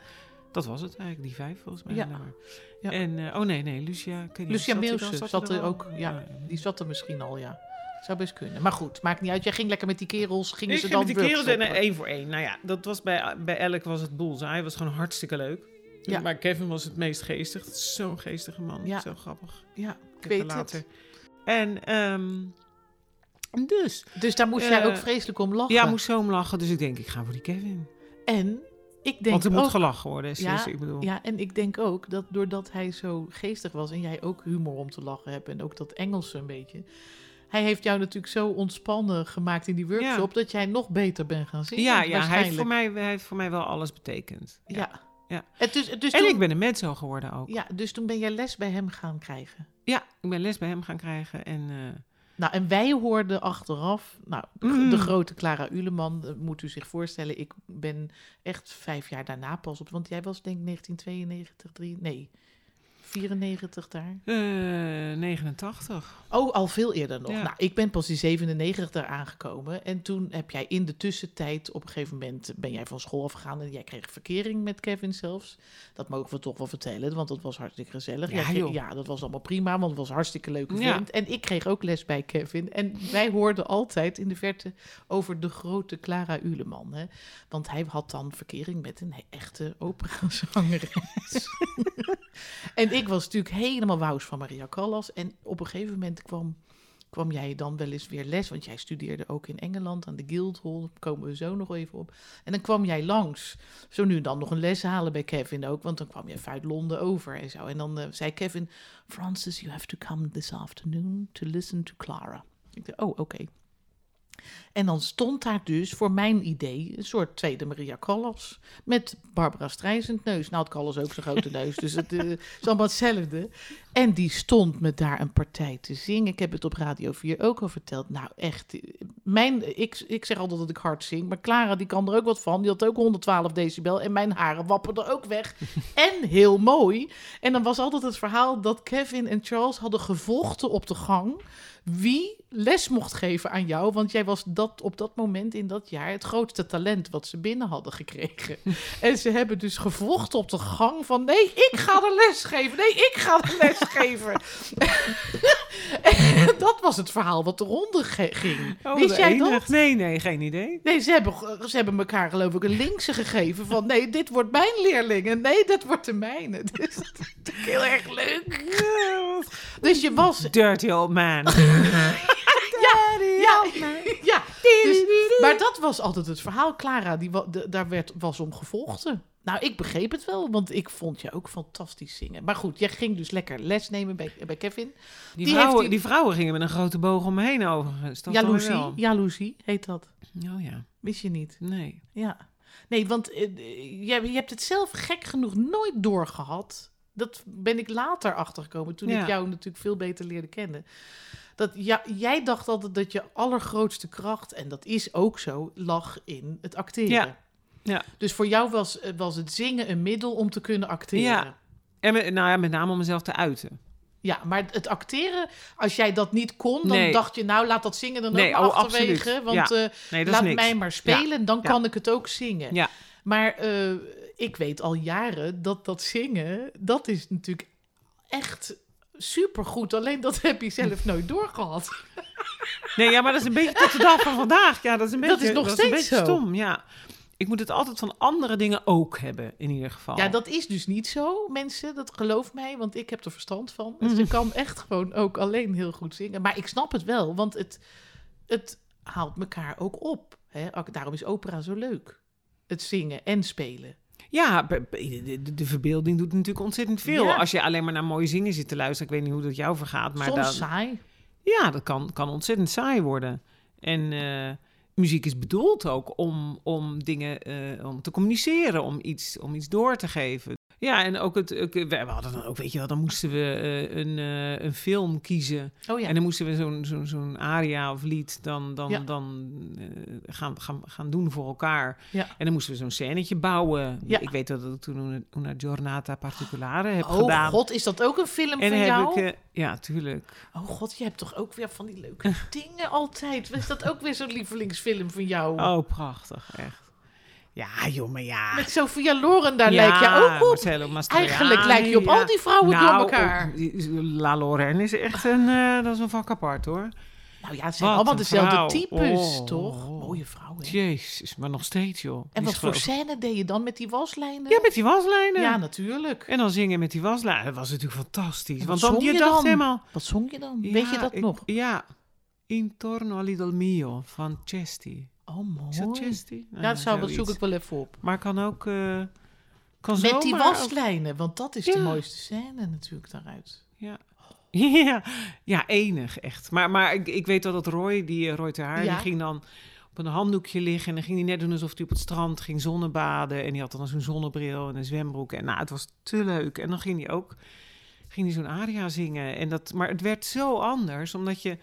Dat was het eigenlijk, die vijf volgens mij. Ja. En, eh, oh nee, nee, Lucia. ik Lucia zat dan? zat er ook. Ja, die zat er misschien al, ja. Zou best kunnen. Maar goed, maakt niet uit. Jij ging lekker met die kerels. Gingen Ik ze ging dan met die kerels en workshoppen? één voor één. Nou ja, dat was bij, bij elk was het boel. Hij was gewoon hartstikke leuk. Ja. Maar Kevin was het meest geestig. Zo'n geestige man. Ja. Zo grappig. Ja, ik weet er later- het. En ehm, dus. Dus daar moest jij Eh, ook vreselijk om lachen. Ja, moest zo om lachen. Dus ik denk, ik ga voor die Kevin. En ik denk Want er moet ook... gelachen worden. Ja, Ja, ik bedoel. Ja, en ik denk ook dat doordat hij zo geestig was en jij ook humor om te lachen hebt en ook dat Engelse een beetje. Hij heeft jou natuurlijk zo ontspannen gemaakt in die workshop dat jij nog beter bent gaan zingen. ja, ja hij, heeft voor mij, hij heeft voor mij wel alles betekend. Ja. Ja. Ja. En, dus, dus En toen, ik ben een mezzo geworden ook. ja, dus toen ben jij les bij hem gaan krijgen. Ja, ik ben les bij hem gaan krijgen. En eh, Nou, en wij hoorden achteraf, nou, de, Mm. de grote Clara Uleman, eh, moet u zich voorstellen, ik ben echt vijf jaar daarna pas op, want jij was denk ik 1992, 3, nee, 94 daar. eh, 89. Oh, al veel eerder nog. Ja. Nou, ik ben pas in 97 daar aangekomen. En toen heb jij in de tussentijd, op een gegeven moment ben jij van school afgegaan en jij kreeg verkering met Kevin zelfs. Dat mogen we toch wel vertellen, want dat was hartstikke gezellig. Ja, kreeg- ja dat was allemaal prima, want het was hartstikke leuke Ja. En ik kreeg ook les bij Kevin. En wij hoorden altijd in de verte over de grote Clara Uleman. Hè? Want hij had dan verkering met een echte operazangeres. En ik was natuurlijk helemaal wous van Maria Callas. En op een gegeven moment kwam, kwam jij dan wel eens weer les. Want jij studeerde ook in Engeland aan de Guildhall. Daar komen we zo nog even op. En dan kwam jij langs. Zo nu en dan nog een les halen bij Kevin ook. Want dan kwam je even uit Londen over en zo. En dan eh, zei Kevin... Francis, you have to come this afternoon to listen to Clara. Ik dacht, oh, oké. En dan stond daar dus voor mijn idee een soort tweede Maria Callas. Met Barbara Streisand neus. Nou had Callas ook zo'n grote neus, dus het eh, is allemaal hetzelfde. En die stond me daar een partij te zingen. Ik heb het op Radio 4 ook al verteld. Nou echt, eh, mijn, ik, ik zeg altijd dat ik hard zing. Maar Clara die kan er ook wat van. Die had ook 112 decibel. En mijn haren wapperden ook weg. en heel mooi. En dan was altijd het verhaal dat Kevin en Charles hadden gevochten op de gang. Wie les mocht geven aan jou. Want jij was dat, op dat moment in dat jaar het grootste talent wat ze binnen hadden gekregen. en ze hebben dus gevochten op de gang van... Nee, ik ga de les geven. Nee, ik ga de les geven. en dat was het verhaal wat de ronde ge- ging. Oh, Wist jij enig. dat? Nee, nee, geen idee. Nee, ze hebben, ze hebben elkaar geloof ik een linkse gegeven van... nee, dit wordt mijn leerling en nee, dat wordt de mijne. Dus dat is heel erg leuk. Dus je was... Dirty old man. Ja, ja, ja. Dus, maar dat was altijd het verhaal. Clara, die, daar werd, was om gevolgd. Nou, ik begreep het wel, want ik vond je ook fantastisch zingen. Maar goed, jij ging dus lekker les nemen bij, bij Kevin. Die, Die vrouwen, die- die vrouwen gingen met een grote boog om me heen overigens. Dat Jaloezie, heet dat. Oh ja, Wist je niet? nee. Ja. Nee, want eh, eh, je, je hebt het zelf gek genoeg nooit doorgehad. Dat ben ik later achtergekomen, toen Ja. ik jou natuurlijk veel beter leerde kennen. Dat ja, jij dacht altijd dat je allergrootste kracht, en dat is ook zo, lag in het acteren. Ja. Ja. Dus voor jou was, was het zingen een middel om te kunnen acteren. Ja. En met, nou ja, met name om mezelf te uiten. Ja, maar het acteren, als jij dat niet kon, dan Nee. dacht je, nou laat dat zingen dan Nee, ook oh, achterwege. absoluut. Want Ja. eh, Nee, laat niks. mij maar spelen, dan Ja. kan ik het ook zingen. Ja. Maar eh, ik weet al jaren dat dat zingen, dat is natuurlijk echt supergoed. Alleen dat heb je zelf nooit doorgehad. Nee, ja, maar dat is een beetje tot de dag van vandaag. Ja, dat is een beetje, Dat is nog een steeds beetje zo. stom. Ja. Ik moet het altijd van andere dingen ook hebben, in ieder geval. Ja, dat is dus niet zo, mensen. Dat geloof mij, want ik heb er verstand van. Dus Mhm. je kan echt gewoon ook alleen heel goed zingen. Maar ik snap het wel, want het, het haalt elkaar ook op. Hè? Daarom is opera zo leuk. Het zingen en spelen. Ja, de, verbeelding doet natuurlijk ontzettend veel. Ja. Als je alleen maar naar mooie zingen zit te luisteren. Ik weet niet hoe dat jou vergaat, maar Soms dan, saai. ja, dat kan, kan ontzettend saai worden. En eh, muziek is bedoeld ook om, om dingen eh, om te communiceren, om iets, om iets door te geven. Ja, en ook het. we hadden dan ook, weet je wel, dan moesten we eh, een, eh, een film kiezen. Oh ja. En dan moesten we zo'n zo'n zo'n aria of lied dan, dan, Ja. dan eh, gaan, gaan, gaan doen voor elkaar. Ja. En dan moesten we zo'n scènetje bouwen. Ja. Ik weet dat ik toen een- una giornata particolare heb Oh gedaan. god, is dat ook een film en van heb jou? ik, ja, tuurlijk. Oh god, je hebt toch ook weer van die leuke dingen altijd. Is dat ook weer zo'n lievelingsfilm van jou? Oh, prachtig, echt. Ja, joh, maar ja. Met Sophia Loren, daar ja, lijk je ook op. Eigenlijk lijk je op ja. al die vrouwen nou, door elkaar. op- La Lorraine is echt een, eh, dat is een vak apart, hoor. Nou ja, het zijn Wat allemaal dezelfde vrouw. types, Oh. toch? Mooie vrouwen. Jezus, maar nog steeds, joh. En wat voor scène deed je dan met die waslijnen? Ja, met die waslijnen. Ja, natuurlijk. En dan zingen met die waslijnen. Dat was natuurlijk fantastisch. Want wat dan, zong je je dacht dan? helemaal... Wat zong je dan? Weet je dat ik- nog? Ja. Intorno all'idol mio van Chesti. Oh, mooi. Is dat? Ja, dat, zou, dat zoek ik wel even op. Maar kan ook... eh kan Met die ook- waslijnen, want dat is de mooiste scène natuurlijk daaruit. Ja. Ja, ja, enig echt. Maar, maar ik, ik weet wel dat Roy, die eh, Roy ter Haar, Ja. die ging dan op een handdoekje liggen. En dan ging hij net doen alsof hij op het strand ging zonnebaden. En die had dan zo'n zonnebril en een zwembroek. En nou, het was te leuk. En dan ging hij ook ging hij zo'n aria zingen. En dat, maar het werd zo anders, omdat je...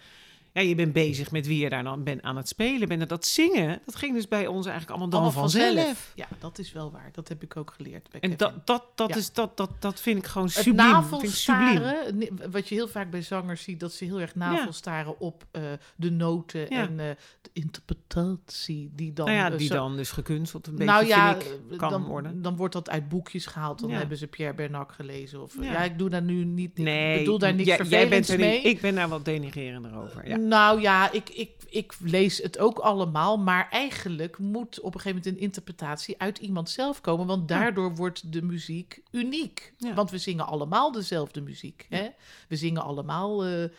Ja, je bent bezig met wie je daar dan bent aan het spelen bent. En dat zingen, dat ging dus bij ons eigenlijk allemaal dan Allemaal vanzelf. Ja, dat is wel waar. Dat heb ik ook geleerd bij En dat, dat, dat, Ja. is, dat, dat, dat vind ik gewoon Het subliem. Navelstaren, wat je heel vaak bij zangers ziet, dat ze heel erg navelstaren op eh, de noten Ja. en eh, de interpretatie die dan... Nou ja, eh, die zo- dan dus gekunsteld een beetje, nou ja, vind ik, kan dan, worden. dan wordt dat uit boekjes gehaald. Dan Ja. hebben ze Pierre Bernac gelezen. Of, ja. Ja. ik doe daar nu niet... Nee, ik bedoel daar niks jij, jij bent er mee. niet- Ik ben daar wat denigerender over. Ja. Nou ja, ik, ik, ik lees het ook allemaal. Maar eigenlijk moet op een gegeven moment een interpretatie uit iemand zelf komen. Want daardoor wordt de muziek uniek. Ja. Want we zingen allemaal dezelfde muziek. Hè? We zingen allemaal eh eh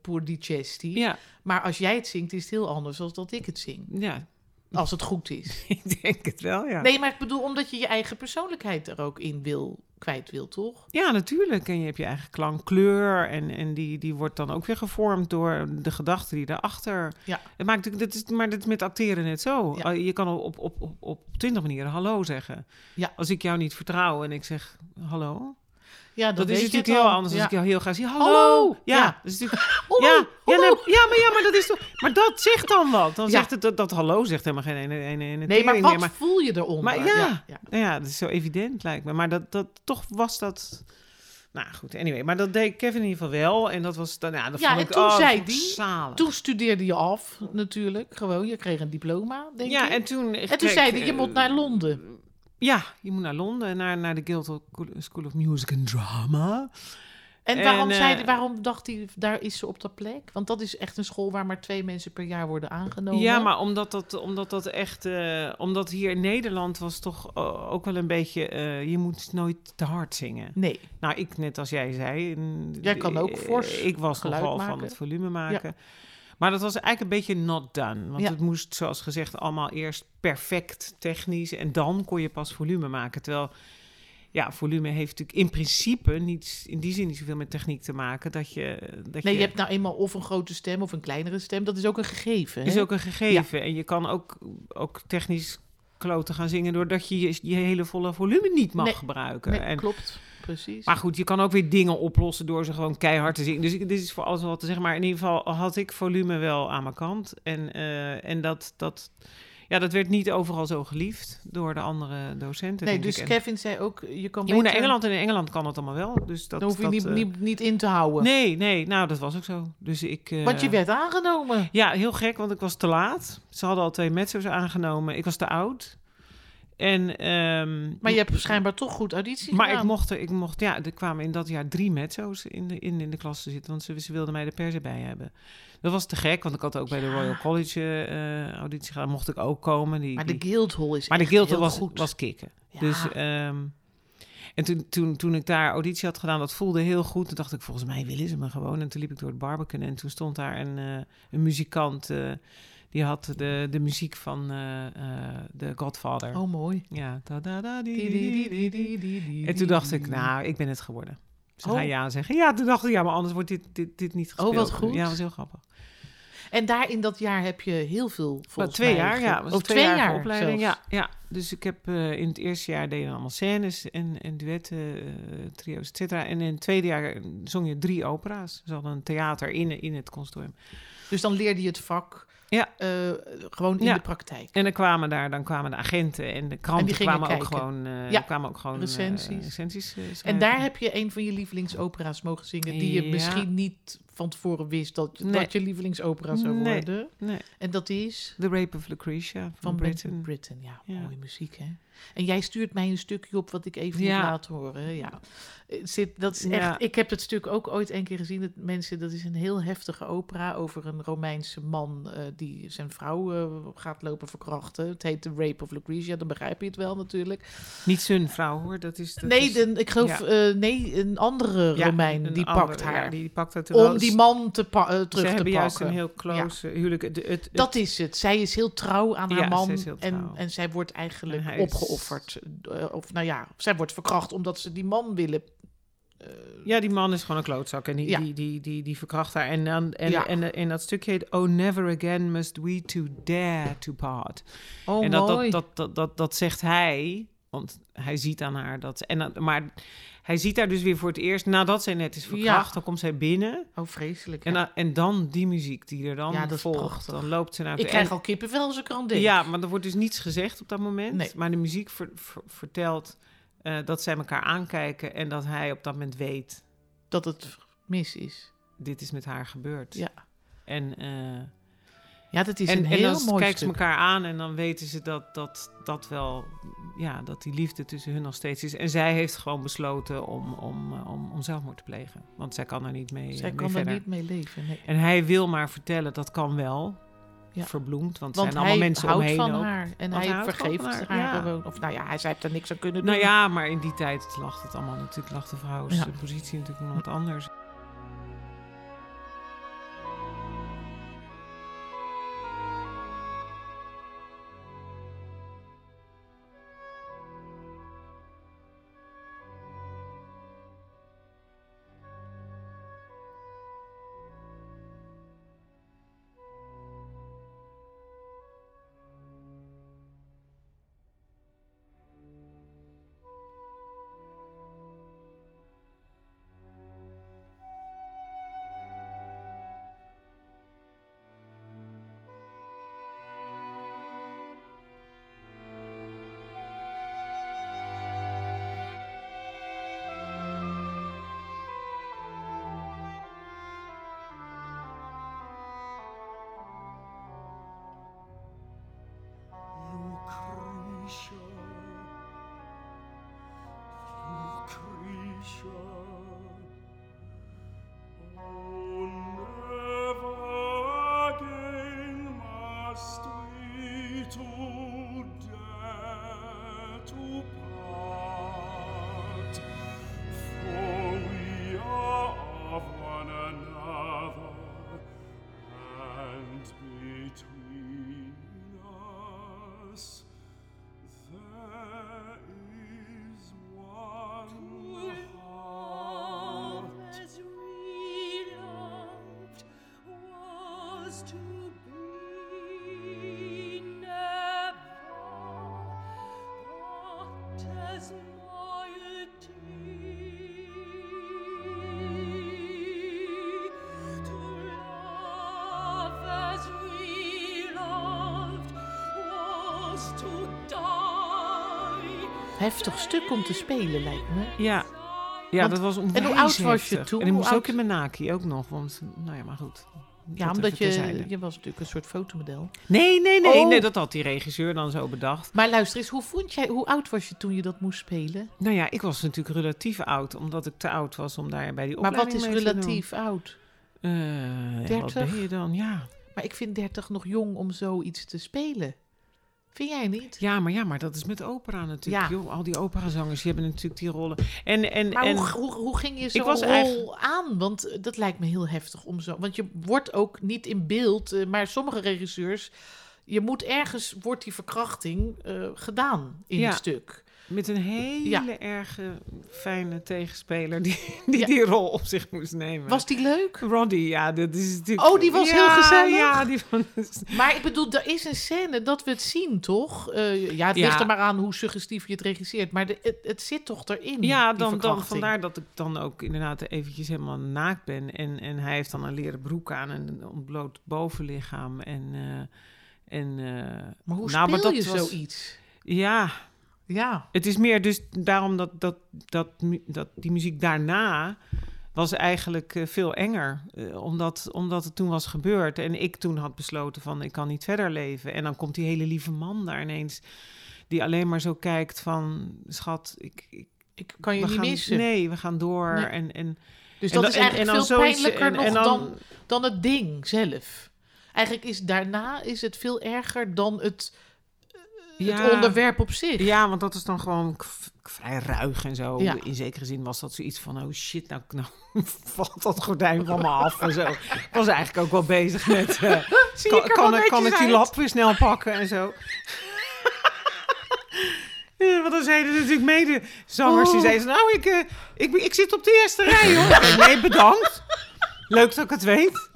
Pour. Ja, Maar als jij het zingt, is het heel anders dan dat ik het zing. ja, Als het goed is. ik denk het wel, ja. Nee, maar ik bedoel omdat je je eigen persoonlijkheid er ook in wil, kwijt wil, toch? Ja, natuurlijk. En je hebt je eigen klankkleur. En, en die, die wordt dan ook weer gevormd door de gedachten die daarachter... Ja. Het maakt dit is, maar dit met acteren net zo. Ja. Je kan op, op, op, op twintig manieren hallo zeggen. Ja. Als ik jou niet vertrouw en ik zeg hallo... Ja, Dat is natuurlijk heel anders Ja. als ik jou heel graag zie. Hallo! Hallo! Ja, Ja. dat is natuurlijk... Hallo! Ja, ja, nee, ja, maar, ja, maar dat is toch... Maar dat zegt dan wat. Dan Ja. zegt het dat, dat hallo zegt helemaal geen ene, ene, ene Nee, maar wat meer. Maar, voel je eronder? maar ja. ja. ja, dat is zo evident lijkt me. Maar dat, dat, toch was dat... Nou goed, anyway. Maar dat deed Kevin in ieder geval wel. En dat was dan, ja, dat Ja, vond en ik, toen oh, zei die- zalig. Toen studeerde je af, natuurlijk. Gewoon, je kreeg een diploma, denk ja, ik. en toen... En toen zei hij, je moet naar Londen. Ja, je moet naar Londen, naar, naar de Guildhall School of Music and Drama. En waarom, En, zei eh, waarom dacht hij, daar is ze op dat plek? Want dat is echt een school waar maar twee mensen per jaar worden aangenomen. Ja, maar omdat dat, omdat dat echt... eh, omdat hier in Nederland was toch eh, ook wel een beetje... je moet nooit te hard zingen. Nee, Nou, ik net als jij zei. Jij kan ook fors Ik was nogal van het volume maken. Maar dat was eigenlijk een beetje not done. Want Ja. het moest, zoals gezegd, allemaal eerst perfect technisch. En dan kon je pas volume maken. Terwijl, ja, volume heeft natuurlijk in principe niet, in die zin niet zoveel met techniek te maken. Dat je, dat nee, je, je hebt nou eenmaal of een grote stem of een kleinere stem. Dat is ook een gegeven. is hè? ook een gegeven. En je kan ook, ook technisch kloten gaan zingen... doordat je je, je hele volle volume niet mag Nee, gebruiken. Nee, en, klopt. Precies. Maar goed, je kan ook weer dingen oplossen door ze gewoon keihard te zingen. Dus ik, dit is voor alles wat te zeggen. Maar in ieder geval had ik volume wel aan mijn kant. En, eh, en dat, dat, ja, dat werd niet overal zo geliefd door de andere docenten. nee, dus ik. Kevin zei ook, je kan je moet naar Engeland en in Engeland kan het allemaal wel. Dus dat, Dan hoef je dat, niet, eh, niet, niet in te houden. Nee, nee, nou dat was ook zo. Dus ik. eh, Want je werd aangenomen. Ja, heel gek, want ik was te laat. Ze hadden al twee mezzo's aangenomen. Ik was te oud. En, ehm, Maar je hebt schijnbaar toch goed auditie Maar gedaan. ik mocht, er, ik mocht, ja, er kwamen in dat jaar drie mezzo's in de, in, in de klas te zitten, want ze, ze wilden mij de pers erbij hebben. Dat was te gek, want ik had ook bij de Royal College eh, auditie gedaan, mocht ik ook komen. Die, Maar de Guildhall is maar de Guildhall was, goed. was kicken. Ja. Dus, ehm, en toen, toen, toen ik daar auditie had gedaan, dat voelde heel goed. Toen dacht ik, volgens mij willen ze me gewoon. En toen liep ik door het Barbican en toen stond daar een, eh, een muzikant, eh, die had de, de muziek van eh eh The Godfather. Oh, mooi. Ja, en toen dacht ik, nou, ik ben het geworden. Ze Oh. gaan ja zeggen. Ja, toen dacht ik, ja, maar anders wordt dit, dit, dit niet gespeeld. wat goed. Ja, was heel grappig. En daar in dat jaar heb je heel veel volgens twee mij jaar, ja. Was Oh, twee, jaar, opleiding. zelfs. Ja, ja, dus ik heb eh, in het eerste jaar deden we allemaal scènes en, en duetten, eh, trio's, et cetera. En in het tweede jaar zong je drie opera's. Ze hadden een theater in, in het conservatorium. Dus dan leerde je het vak Ja. eh, gewoon in Ja. de praktijk. En dan kwamen daar, dan kwamen de agenten en de kranten kwamen ook gewoon, eh, Ja. kwamen ook gewoon eh, Recensies. recensies En daar heb je een van je lievelingsopera's mogen zingen... die je misschien niet van tevoren wist dat, Nee. dat je lievelingsopera zou Nee. worden. Nee, En dat is The Rape of Lucretia van, van Britain. Ja, Ja. mooie muziek, hè? En jij stuurt mij een stukje op wat ik even Ja. moet laten horen. Ja. Het Zit, dat is Ja. echt, ik heb het stuk ook ooit een keer gezien. Dat mensen, dat is een heel heftige opera over een Romeinse man eh, die zijn vrouw eh, gaat lopen verkrachten. Het heet The Rape of Lucretia, dan begrijp je het wel natuurlijk. Niet zijn vrouw hoor, dat is... Dat nee, is, de, ik geloof, ja. eh, nee, een andere Romein een die andere- pakt haar. die pakt haar om terwijl die ze- man te pa- eh, terug Ze te hebben juist pakken. een heel close eh, huwelijk. Het, het, het- Dat is het. Zij is heel trouw aan haar man. en, en zij wordt eigenlijk is- opgeofferd. Eh, of nou ja, zij wordt verkracht omdat ze die man willen. Ja, die man is gewoon een klootzak en die, Ja. die, die, die, die verkracht haar. En, dan, en, Ja. en, en, dat stukje heet Oh, never again must we two dare to part. oh, en dat, mooi. dat, dat, dat, dat, dat zegt hij, want hij ziet aan haar dat... En, maar hij ziet haar dus weer voor het eerst nadat zij net is verkracht. Ja. Dan komt zij binnen oh, vreselijk. en, ja. en dan die muziek die er dan Ja, dat is volgt. prachtig. Dan loopt ze naar ik en- krijg al kippenvel als ik eraan denk. Ja, maar er wordt dus niets gezegd op dat moment. Nee. Maar de muziek ver- ver- vertelt eh, dat zij elkaar aankijken en dat hij op dat moment weet, Dat het mis is. dit is met haar gebeurd. Ja. En, eh, Ja, dat is en, een en heel dan mooi kijken ze elkaar aan en dan weten ze dat, dat dat wel, ja, dat die liefde tussen hun nog steeds is. En zij heeft gewoon besloten om, om, eh, om, om zelfmoord te plegen. Want zij kan er niet mee, Zij mee kan er niet mee leven. Nee. En hij wil maar vertellen, dat kan wel. Ja. Verbloemd, want, Want er zijn allemaal mensen omheen van ook. haar. En hij vergeeft haar, haar ja. gewoon. Of nou ja, hij zij heeft er niks aan kunnen doen. Nou ja, maar in die tijd lag het allemaal natuurlijk, lag de Ja. vrouwspositie natuurlijk nog wat anders. Heftig stuk om te spelen, lijkt me. Ja, ja Want- dat was en hoe oud was je toen? En ik moest ook in Menaki ook nog, want nou ja, maar goed. Ja, Dat omdat je, je was natuurlijk een soort fotomodel. Nee, nee, nee, Oh. nee, dat had die regisseur dan zo bedacht. Maar luister eens, hoe, vond jij, hoe oud was je toen je dat moest spelen? Nou ja, ik was natuurlijk relatief oud, omdat ik te oud was om daar bij die Maar opleiding wat is relatief oud? Eh, ja, wat 30? ben je dan? Ja. Maar ik vind 30 nog jong om zoiets te spelen. Vind jij niet? Ja, maar ja, maar dat is met opera natuurlijk. Ja. Joh, al die operazangers, die hebben natuurlijk die rollen. En, en, Maar en hoe, hoe, hoe ging je zo'n rol eigenlijk- aan? Want eh, dat lijkt me heel heftig om zo... Want je wordt ook niet in beeld, eh, maar sommige regisseurs... Je moet ergens, wordt die verkrachting eh, gedaan in Ja. het stuk. Met een hele erge fijne tegenspeler die die, die rol op zich moest nemen. Was die leuk? Roddy, ja, dat is natuurlijk... Oh, die was heel gezellig? Ja, die van... Maar ik bedoel, er is een scène dat we het zien, toch? Eh, ja, het ligt er maar aan hoe suggestief je het regisseert. Maar de, het, het zit toch erin, Ja, dan, dan vandaar dat ik dan ook inderdaad eventjes helemaal naakt ben. En, en hij heeft dan een leren broek aan en een ontbloot bovenlichaam. En, eh, en, eh, Maar hoe nou, speel dat je was- zoiets? Ja, Ja. het is meer dus daarom dat, dat, dat, dat die muziek daarna was eigenlijk eh, veel enger. eh, omdat, omdat het toen was gebeurd. En ik toen had besloten van ik kan niet verder leven. En dan komt die hele lieve man daar ineens... die alleen maar zo kijkt van... schat, ik, ik, Ik kan je niet gaan, missen. Nee, we gaan door. Nee. En, en, Dus en dat is en- eigenlijk en dan veel pijnlijker en- nog en dan- dan, dan het ding zelf. Eigenlijk is daarna is het veel erger dan het, het onderwerp op zich. Ja, want dat is dan gewoon vrij ruig en zo. Ja. In zekere zin was dat zoiets van... oh shit, nou, nou valt dat gordijn van me af en zo. Ik was eigenlijk ook wel bezig met... eh, Zie kan, ik kan, ik- kan ik netjes die lap weer snel pakken en zo. Ja, want dan zeiden natuurlijk medezangers. Die Oh. zeiden, nou, ik, eh, ik, ik zit op de eerste rij, hoor. Nee, bedankt. Leuk dat ik het weet.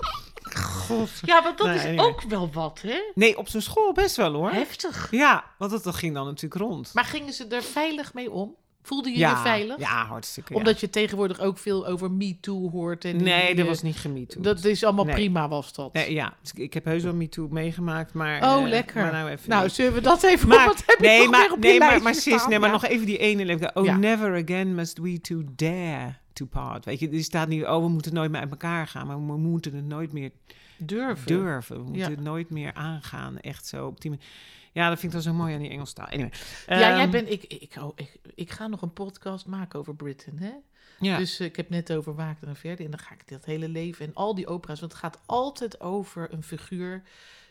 God. Ja, want dat is anyway. ook wel wat, hè? Nee, op zijn school best wel, hoor. Heftig. Ja, want dat, dat ging dan natuurlijk rond. Maar gingen ze er veilig mee om? Voelde je ja, je veilig? Ja, hartstikke. ja. Omdat je tegenwoordig ook veel over MeToo hoort. En die- Nee, die, dat was niet gemiet. Dat is allemaal Nee. prima, was dat. Nee, ja, dus ik- heb heus wel MeToo meegemaakt, maar... oh, eh, lekker. Maar nou even nou, zullen we dat even... Maar, wat heb nee, maar, op nee, maar, maar sis, nee, maar Ja. nog even die ene. Oh, never again must we two dare to part. Weet je, er staat niet, oh, we moeten nooit meer uit elkaar gaan, maar we moeten het nooit meer Durven. durven. We moeten Ja. nooit meer aangaan, echt zo op die manier. Ja, dat vind ik dan zo mooi aan die Engelstaal. Anyway. Ja, jij Ehm, bent... Ik, ik, oh, ik, ik ga nog een podcast maken over Britain, hè? Ja, Dus eh, ik heb net over Waakter en Verdi. En dan ga ik dat hele leven en al die opera's. Want het gaat altijd over een figuur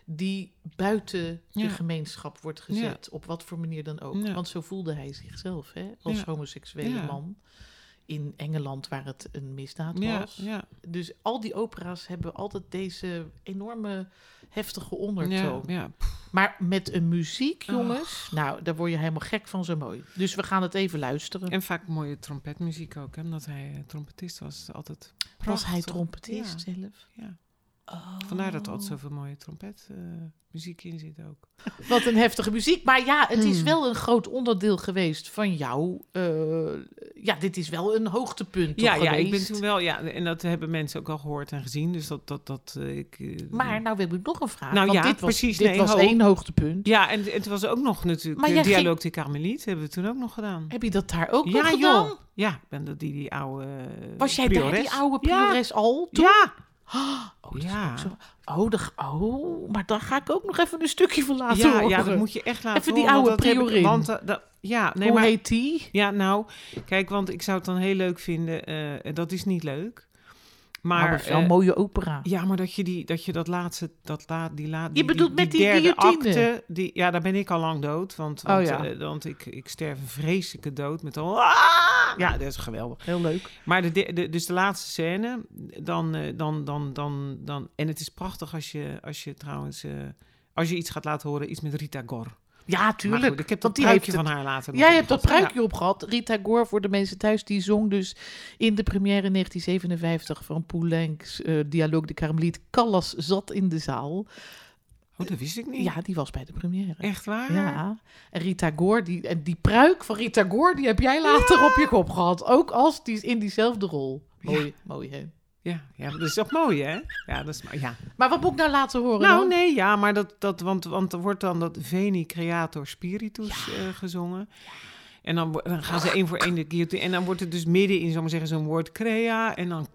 die buiten de gemeenschap wordt gezet. Op wat voor manier dan ook. Want zo voelde hij zichzelf, hè? Als homoseksuele Ja. man. In Engeland, waar het een misdaad ja, was. ja, Dus al die opera's hebben altijd deze enorme heftige ondertoon. ja. Maar met een muziek, Oh. jongens, nou, daar word je helemaal gek van zo mooi. Dus we gaan het even luisteren. En vaak mooie trompetmuziek ook, hè, omdat hij eh, trompetist was. Altijd Was hij trompetist zelf? Ja. Oh. Vandaar dat er altijd zoveel mooie trompetmuziek in zit ook. Wat een heftige muziek. Maar ja, het is Hmm. wel een groot onderdeel geweest van jou. eh, ja, dit is wel een hoogtepunt toch Ja, ja, ik ben toen wel, ja, en dat hebben mensen ook al gehoord en gezien. Dus dat, dat, dat eh, ik. eh, Maar nou wil ik nog een vraag. Nou want ja, dit was, precies, Dit nee, was ho. één hoogtepunt. Ja, en, en het was ook nog natuurlijk. Maar de ging- Dialoog de Carmeliet hebben we toen ook nog gedaan. Heb je dat daar ook nog ja, gedaan? joh. Ja, ik ben dat die, die oude. eh, Was jij daar die oude Ja. priores al? Toen? Ja, Oh, Ja. zo. Oh, de, oh, maar daar ga ik ook nog even een stukje van laten ja, horen. ja, dat moet je echt laten Even die horen, oude dat heb ik- priorin. Want, eh, dat- ja, nee, Hoe maar, heet die? Ja, nou, kijk, want ik zou het dan heel leuk vinden. eh, dat is niet leuk. Maar, Maar, is wel een eh, mooie opera. ja, maar dat je, die, dat, je dat laatste, dat la, die, die, Je bedoelt die, met die derde guillotine? acte, die, ja, daar ben ik al lang dood. Want, Oh, want, ja. eh, want ik, ik sterf een vreselijke dood met al... Ah! Ja, dat is geweldig. Heel leuk. Maar de, dus de laatste scène, dan, eh, dan, dan, dan, dan... En het is prachtig als je, als je trouwens... eh, als je iets gaat laten horen, iets met Rita Gor. Ja, tuurlijk. goed, ik heb dat pruikje van haar laten Jij hebt dat pruikje opgehad. Rita Gore, voor de mensen thuis, die zong dus in de première in 1957 van Poulenc's eh Dialogue de Carmelite. Callas zat in de zaal. Oh, dat wist ik niet. Ja, die was bij de première. Echt waar? Ja, en Rita Gore, die, en die pruik van Rita Gore, die heb jij later op je kop gehad. Ook als die in diezelfde rol. Mooi, mooi hè. Ja, ja, dat is toch mooi, hè? Ja, dat is maar ja. Maar wat moet ik nou laten horen Nou, dan? nee, ja, maar dat, dat want, want er wordt dan dat Veni Creator Spiritus eh, gezongen. En dan, dan gaan ze één voor één de guillotine. En dan wordt het dus midden in, maar zeggen, zo'n woord crea. En dan...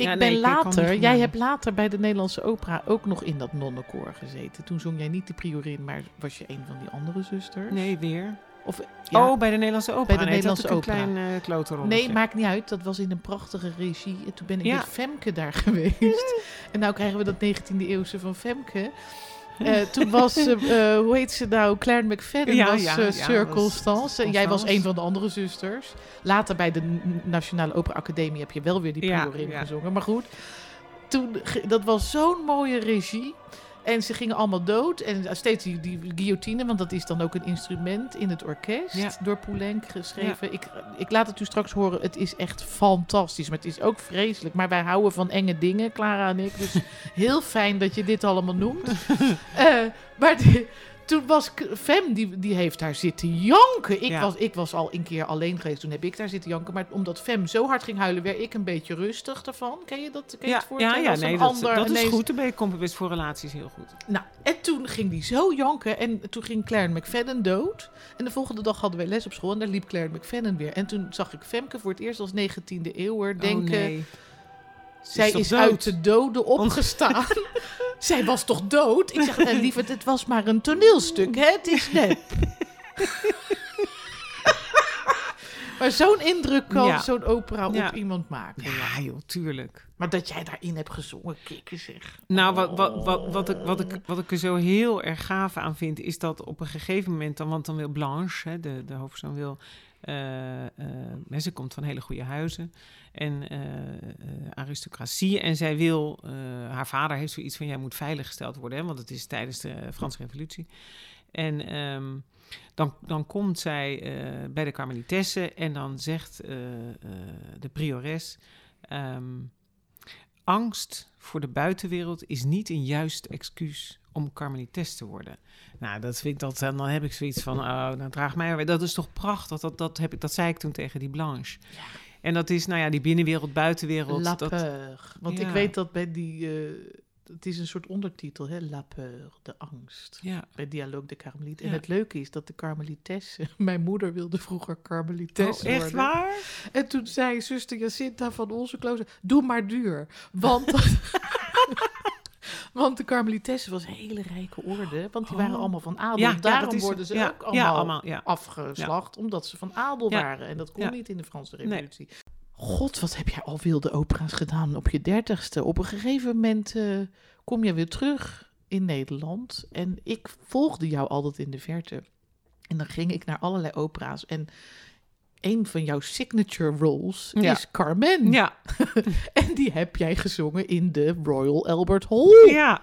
Ik Ja, ben later, jij hebt later bij de Nederlandse opera ook nog in dat nonnenkoor gezeten. Toen zong jij niet de priorin, maar was je een van die andere zusters? Nee, weer. Of, ja, Oh, bij de Nederlandse opera. Bij de Nee, Nederlandse opera. een klein uh, klotenrolletje. nee, maakt niet uit. Dat was in een prachtige regie. En toen ben ik Ja. met Femke daar geweest. en nou krijgen we dat 19e eeuwse van Femke. Eh, toen was, eh, eh, hoe heet ze nou, Claire McFadden Ja, was ja, ja, Sir Constance. En jij was een van de andere zusters. Later bij de Nationale Opera Academie heb je wel weer die priorin gezongen. Maar goed, toen, dat was zo'n mooie regie. En ze gingen allemaal dood. En steeds die, die guillotine, want dat is dan ook een instrument in het orkest. Ja. Door Poulenc geschreven. Ik, ik laat het u straks horen. Het is echt fantastisch. Maar het is ook vreselijk. Maar wij houden van enge dingen, Clara en ik. Dus heel fijn dat je dit allemaal noemt. Eh, maar die- toen was Fem, die, die heeft daar zitten janken. Ik, Ja. was, ik was al een keer alleen geweest. Toen heb ik daar zitten janken. Maar omdat Fem zo hard ging huilen, werd ik een beetje rustig ervan. Ken je dat? Ken je Ja, het voorstellen? ja, ja, nee, dat, ander dat is goed. Dan ben je voor relaties heel goed. nou, en toen ging die zo janken. En toen ging Claire McFadden dood. En de volgende dag hadden wij les op school. En daar liep Claire McFadden weer. En toen zag ik Femke voor het eerst als 19e eeuwer denken... oh, nee. Zij is uit de doden opgestaan. Zij was toch dood? Ik zeg, eh, lieverd, het was maar een toneelstuk, hè? Het is nep. maar zo'n indruk kan Ja. zo'n opera Ja. op iemand maken. ja. Joh, tuurlijk. Maar dat jij daarin hebt gezongen, kikken zeg. Nou, wat, wat, wat, wat, ik, wat, ik, wat ik er zo heel erg gaaf aan vind, is dat op een gegeven moment, dan, want dan wil Blanche, hè, de, de hoofdpersoon wil, ze komt van hele goede huizen en eh, eh, aristocratie. En zij wil, eh, haar vader heeft zoiets van, jij moet veiliggesteld worden, hè, want het is tijdens de Franse revolutie. En ehm, dan, dan komt zij eh, bij de Carmelitessen en dan zegt eh, eh, de priores... ehm, angst voor de buitenwereld is niet een juist excuus om karmelites te worden. Nou, dat vind ik dat, en dan heb ik zoiets van, oh, nou draag mij weer. Dat is toch prachtig, dat, dat, heb ik, dat zei ik toen tegen die Blanche. En dat is, nou ja, die binnenwereld, buitenwereld. La dat. Want ik Ja. weet dat bij die... eh, het is een soort ondertitel, hè? La peur, de angst. ja. Bij Dialogue de Carmelite. En Ja. het leuke is dat de Carmelitessen... Mijn moeder wilde vroeger Carmelites Oh, echt worden. waar? En toen zei zuster Jacinta van onze klooster... Doe maar duur. Want... Want de Carmelitessen was een hele rijke orde. Want die waren Oh. allemaal van adel. Ja, Daarom is- worden ze ja, ook allemaal, afgeslacht. Omdat ze van adel waren. En dat kon niet in de Franse Nee. revolutie. God, wat heb jij al wilde opera's gedaan op je dertigste. Op een gegeven moment eh, kom je weer terug in Nederland. En ik volgde jou altijd in de verte. En dan ging ik naar allerlei opera's. En een van jouw signature roles Ja. is Carmen. Ja, En die heb jij gezongen in de Royal Albert Hall. ja.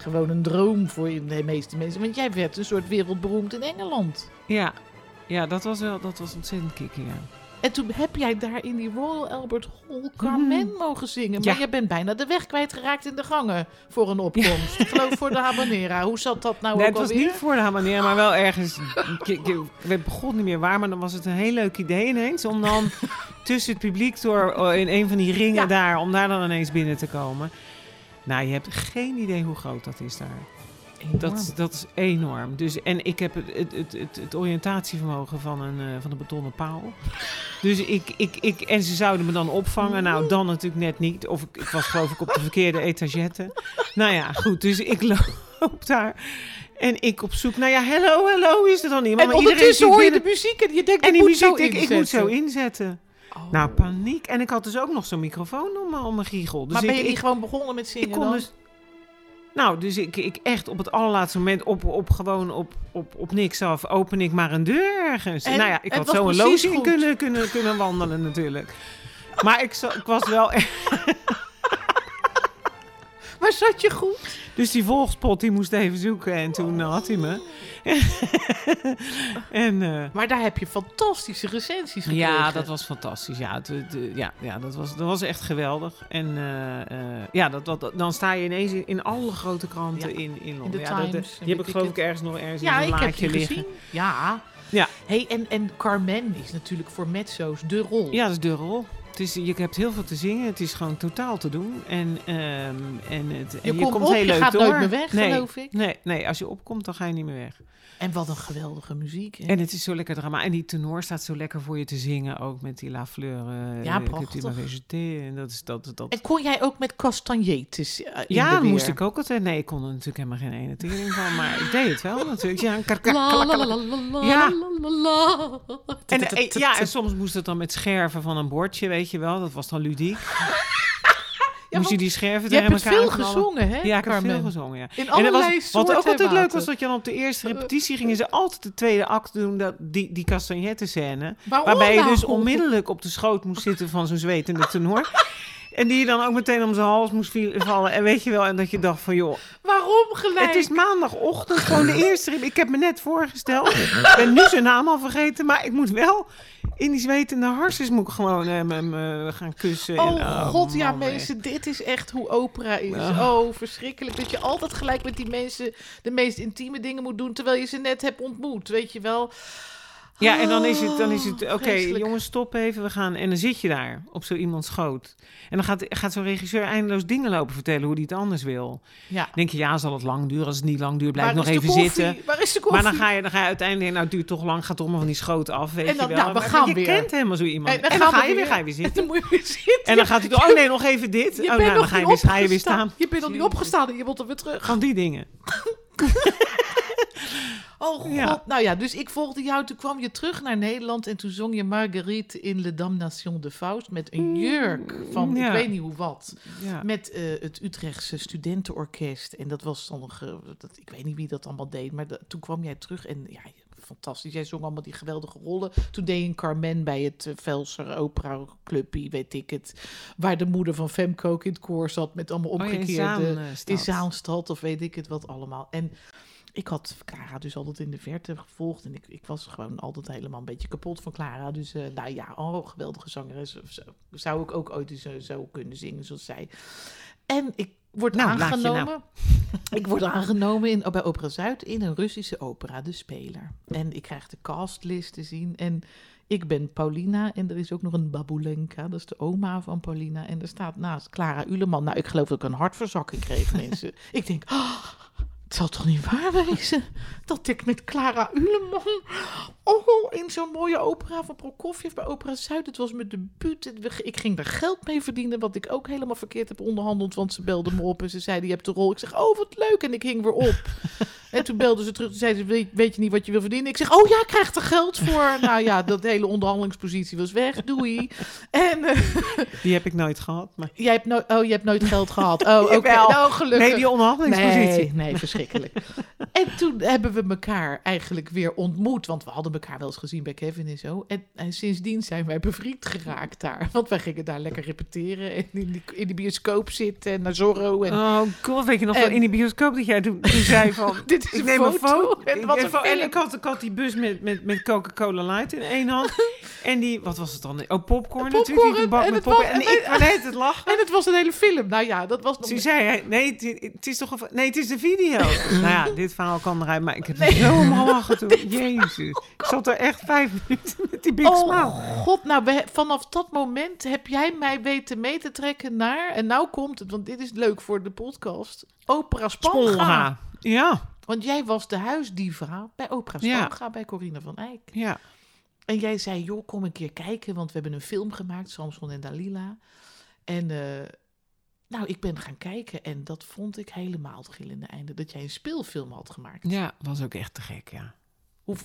Gewoon een droom voor de meeste mensen. Want jij werd een soort wereldberoemd in Engeland. Ja, ja dat was wel dat was ontzettend kicken, ja. En toen heb jij daar in die Royal Albert Hall Carmen mogen zingen. Maar Mhm. Ja. jij bent bijna de weg kwijtgeraakt in de gangen voor een opkomst. Ik geloof voor de Habanera. Hoe zat dat nou Nee, ook het was alweer? niet voor de habanera, maar wel ergens... Ik, weet begon niet meer waar, maar dan was het een heel leuk idee ineens... om dan tussen het publiek door oh, in een van die ringen Ja. daar... om daar dan ineens binnen te komen. Nou, je hebt geen idee hoe groot dat is daar. Dat, is- dat is enorm. Dus, en ik heb het, het, het, het, oriëntatievermogen van een, eh, van een betonnen paal. Dus ik, ik, ik, en ze zouden me dan opvangen. Nou, dan natuurlijk net niet. Of ik, ik was geloof ik op de verkeerde etagette. Nou ja, goed. Dus ik loop daar. En ik op zoek. Nou ja, hello, hello is er dan iemand. En Maar ondertussen hoor je de muziek en je denkt, En die moet muziek, zo ik, ik moet zo inzetten. Oh. Nou, paniek. En ik had dus ook nog zo'n microfoon om, me- om mijn giegel. Dus maar ben ik, je niet ik, gewoon begonnen met zingen ik kon dan? dus. Nou, dus ik, ik echt op het allerlaatste moment op, op gewoon op, op, op niks af open ik maar een deur ergens. En nou ja, ik had zo een precies lozing goed. kunnen, kunnen, kunnen wandelen natuurlijk. Maar ik, ik was wel Maar zat je goed? Dus die volgspot die moest even zoeken en toen eh, had hij me. en eh, Maar daar heb je fantastische recensies gekregen. ja, dat was fantastisch. Ja, het, eh, ja, ja dat, was, dat was echt geweldig. En ja, dat, dat, dan sta je ineens in, in alle grote kranten Ja, in, in de Londen. ja, dat- die heb ik geloof ik ergens nog ergens Ja, in een laadje je liggen. gezien. Ja. Ja. Hey, en, en Carmen is natuurlijk voor mezzo's de rol. Ja, dat is de rol. Het is, je hebt heel veel te zingen. Het is gewoon totaal te doen. En, ehm, en, het, en Je komt op, heel je leuk gaat door. nooit meer weg, nee, geloof ik. Nee, nee, als je opkomt, dan ga je niet meer weg. En wat een geweldige muziek. hè? En het is zo lekker drama. En die tenor staat zo lekker voor je te zingen. Ook met die La Fleur. eh, Ja, eh, prachtig. En dat is dat. dat. En kon jij ook met castagnettes eh, ja, moest ik ook altijd. Nee, ik kon er natuurlijk helemaal geen ene tering van. Maar ik deed het wel natuurlijk. Ja, Ja. En, ja, en soms moest het dan met scherven van een bordje, weet je wel. Dat was dan ludiek. moest je die scherven Je hebt tegen elkaar veel gezongen, hè, Ja, ik heb veel gezongen, ja. In er allerlei was, wat ook altijd leuk was, dat je dan op de eerste repetitie gingen ze altijd de tweede act doen, dat, die, die castagnetten-scène. Waarom Waarbij je dus onmiddellijk op de schoot moest zitten van zo'n zwetende tenor. En die je dan ook meteen om zijn hals moest vallen. En weet je wel, en dat je dacht van joh, Waarom gelijk? het is maandagochtend, gewoon de eerste. Ik heb me net voorgesteld. Ik ben nu zijn naam al vergeten, maar ik moet wel in die zwetende harsjes moet ik gewoon eh, me- me gaan kussen. En, Oh god, ja man, mensen, dit is echt hoe opera is. Ah. Oh, verschrikkelijk. Dat je altijd gelijk met die mensen de meest intieme dingen moet doen... terwijl je ze net hebt ontmoet, weet je wel. Ja, en dan is het, dan is het Oh, oké, jongens, stop even, we gaan. En dan zit je daar op zo iemands schoot. En dan gaat, gaat zo'n regisseur eindeloos dingen lopen vertellen hoe hij het anders wil. Ja. Dan denk je, ja, zal het lang duren? Als het niet lang duurt, blijf nog even koffie? zitten. Waar is de koffie? Maar dan ga, je, dan ga je uiteindelijk, nou, het duurt toch lang, gaat toch maar van die schoot af, weet En dan, je wel. nou, we Maar gaan je weer. kent helemaal zo iemand. En En dan ga je weer, weer. ga je weer En zitten. dan moet je weer zitten. En dan gaat hij, oh nee, nog even dit. Je oh, nou, dan ga je, weer, ga je weer opgestaan. staan. Je bent nog niet opgestaan en je wilt er weer terug. Van die dingen. Oh god. Ja. Nou ja, dus ik volgde jou. Toen kwam je terug naar Nederland en toen zong je Marguerite in Le Damnation de Faust met een jurk van ja. ik weet niet hoe wat. Ja. Met eh, het Utrechtse studentenorkest. En dat was dan nog, eh, dat, ik weet niet wie dat allemaal deed, maar dat- toen kwam jij terug en ja, fantastisch. Jij zong allemaal die geweldige rollen. Toen deed je een Carmen bij het uh, Velser Opera Clubje, weet ik het. Waar de moeder van Femke ook in het koor zat met allemaal Oh ja, in omgekeerde... Zaanstad. in Zaanstad of weet ik het wat allemaal. En ik had Clara dus altijd in de verte gevolgd. En ik, ik was gewoon altijd helemaal een beetje kapot van Clara. Dus eh, nou ja, oh, geweldige zangeres. Of zo. Zou ik ook ooit zo, zo kunnen zingen zoals zij. En ik word Nou, nou. aangenomen. ik word aangenomen in, bij Opera Zuid in een Russische opera, De Speler. En ik krijg de castlist te zien. En ik ben Paulina en er is ook nog een Babulenka. Dat is de oma van Paulina. En er staat naast Clara Uleman. Nou, ik geloof dat ik een hartverzakking kreeg, mensen. Ik denk, "Ah, Het zal toch niet waar wezen dat ik met Clara Uleman oh, in zo'n mooie opera van Prokofjev bij Opera Zuid. Het was mijn debuut. Ik ging daar geld mee verdienen, wat ik ook helemaal verkeerd heb onderhandeld. Want ze belde me op en ze zei, je hebt de rol. Ik zeg, oh wat leuk. En ik hing weer op. en toen belde ze terug. Toen zei ze, weet, je niet wat je wil verdienen? Ik zeg, oh ja, ik krijg er geld voor. nou ja, dat hele onderhandelingspositie was weg. Doei. En eh, Die heb ik nooit gehad. Maar... jij hebt nooit, oh, je hebt nooit geld gehad. Oh, oké. Nou, gelukkig. Nee, die onderhandelingspositie. Nee, nee, verschrikkelijk. en toen hebben we elkaar eigenlijk weer ontmoet. Want we hadden elkaar wel eens gezien bij Kevin en zo. En, en sindsdien zijn wij bevriend geraakt daar. Want wij gingen daar lekker repeteren. En in, die, in de bioscoop zitten en naar Zorro. En Oh, cool. Weet je nog En- wel in die bioscoop dat jij toen, toen zei van... dit is ik een neem een foto. foto. En Ik wat een en ik had, ik had die bus met, met, met Coca-Cola Light in één hand. en die, wat was het dan? Oh, popcorn, natuurlijk. Die bak en met het popcorn. was- En en ik net het lachen. En het was een hele film. Nou ja, dat was nog... Toen zei hij, nee, het, het is toch een... Nee, het is de video. nou ja, dit verhaal kan eruit, maar ik heb er zo om gelachen toen. Jezus. Ik zat er echt vijf minuten met die big Oh smile. god, nou we- vanaf dat moment heb jij mij weten mee te trekken naar... En nou komt het, want dit is leuk voor de podcast. Opera Spanga. Spolga. Ja, Want jij was de huisdiva bij Opera Ja. Bij Corine van Eyck. ja. En jij zei, joh, kom een keer kijken, want we hebben een film gemaakt, Samson en Dalila. En eh, nou, ik ben gaan kijken en dat vond ik helemaal het gillende einde. Dat jij een speelfilm had gemaakt. Ja, was ook echt te gek, ja.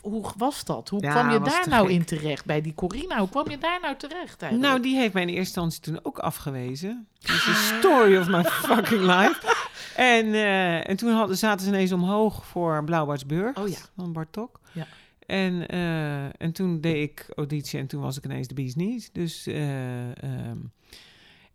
Hoe, hoe was dat? Hoe Ja, kwam je daar nou in terecht bij die Corina? Hoe kwam je daar nou terecht eigenlijk? Nou, die heeft mij in eerste instantie toen ook afgewezen. Het is de story of my fucking life. En, eh, en toen hadden, zaten ze ineens omhoog voor Blauwbaardsburg Oh ja. van Bartok. Ja. En, eh, en toen deed ik auditie en toen was ik ineens de bees niet. Dus, ehm,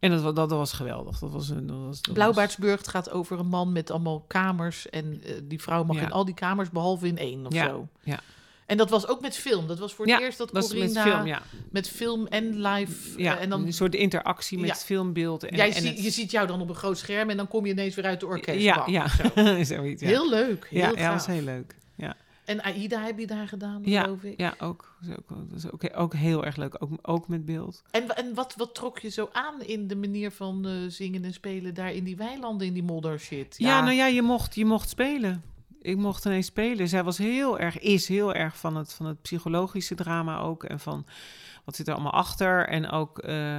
en dat, dat, was geweldig. Dat was, een- dat was, dat Blauwbaardsburg gaat over een man met allemaal kamers. En eh, die vrouw mag Ja. in al die kamers, behalve in één of Ja, zo. ja. En dat was ook met film. Dat was voor het Ja, eerst dat dat Corina met film, ja. met film en live. ja eh, en dan een soort interactie met Ja. het filmbeeld. En, Jij en zie- het- je ziet jou dan op een groot scherm en dan kom je ineens weer uit de orkestbank. Ja, ja. zo. Zoiets, ja. Heel leuk. Heel ja, ja, gaaf. was heel leuk. Ja. En Aida heb je daar gedaan, Ja, geloof ik. Ja, ook. Dat is ook, dat is ook, ook heel erg leuk. Ook, ook met beeld. En, en wat, wat trok je zo aan in de manier van eh, zingen en spelen daar in die weilanden, in die modder shit? Ja, nou ja, je mocht, je mocht spelen. Ik mocht ineens spelen. Zij was heel erg, is heel erg van het, van het psychologische drama ook. En van wat zit er allemaal achter. En ook eh,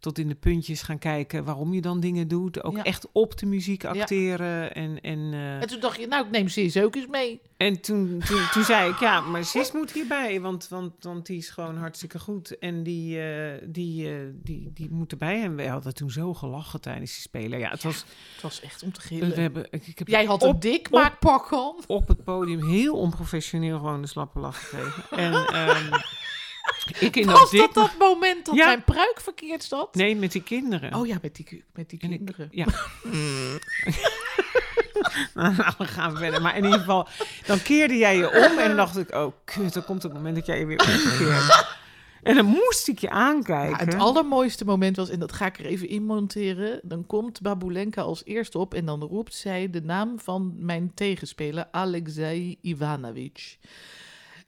tot in de puntjes gaan kijken waarom je dan dingen doet. Ook Ja. echt op de muziek acteren. En, en, eh, En toen dacht je, nou, ik neem Sis ook eens mee. en toen, toen, toen zei ik, ja, maar Sis moet hierbij, want, want, want die is gewoon hartstikke goed. En die, eh, die, eh, die, die moet erbij. En we hadden toen zo gelachen tijdens die spelen. Ja, het was... Het was echt om te We gillen. hebben, ik, ik heb Jij had op, een dik maakpak aan. op het podium heel onprofessioneel gewoon de slappe lach gekregen. En ehm, ik in Was dat dat moment dat Ja. mijn pruik verkeerd zat? Nee, met die kinderen. Oh ja, met die, met die ik- kinderen. ja. nou, dan gaan we verder. Maar in ieder geval, dan keerde jij je om en dan dacht ik, oh kut, dan komt het moment dat jij je weer omkeert. En dan moest ik je Ja, aankijken. het allermooiste moment was, en dat ga ik er even in monteren. Dan komt Babulenka als eerste op en dan roept zij de naam van mijn tegenspeler, Alexei Ivanovic.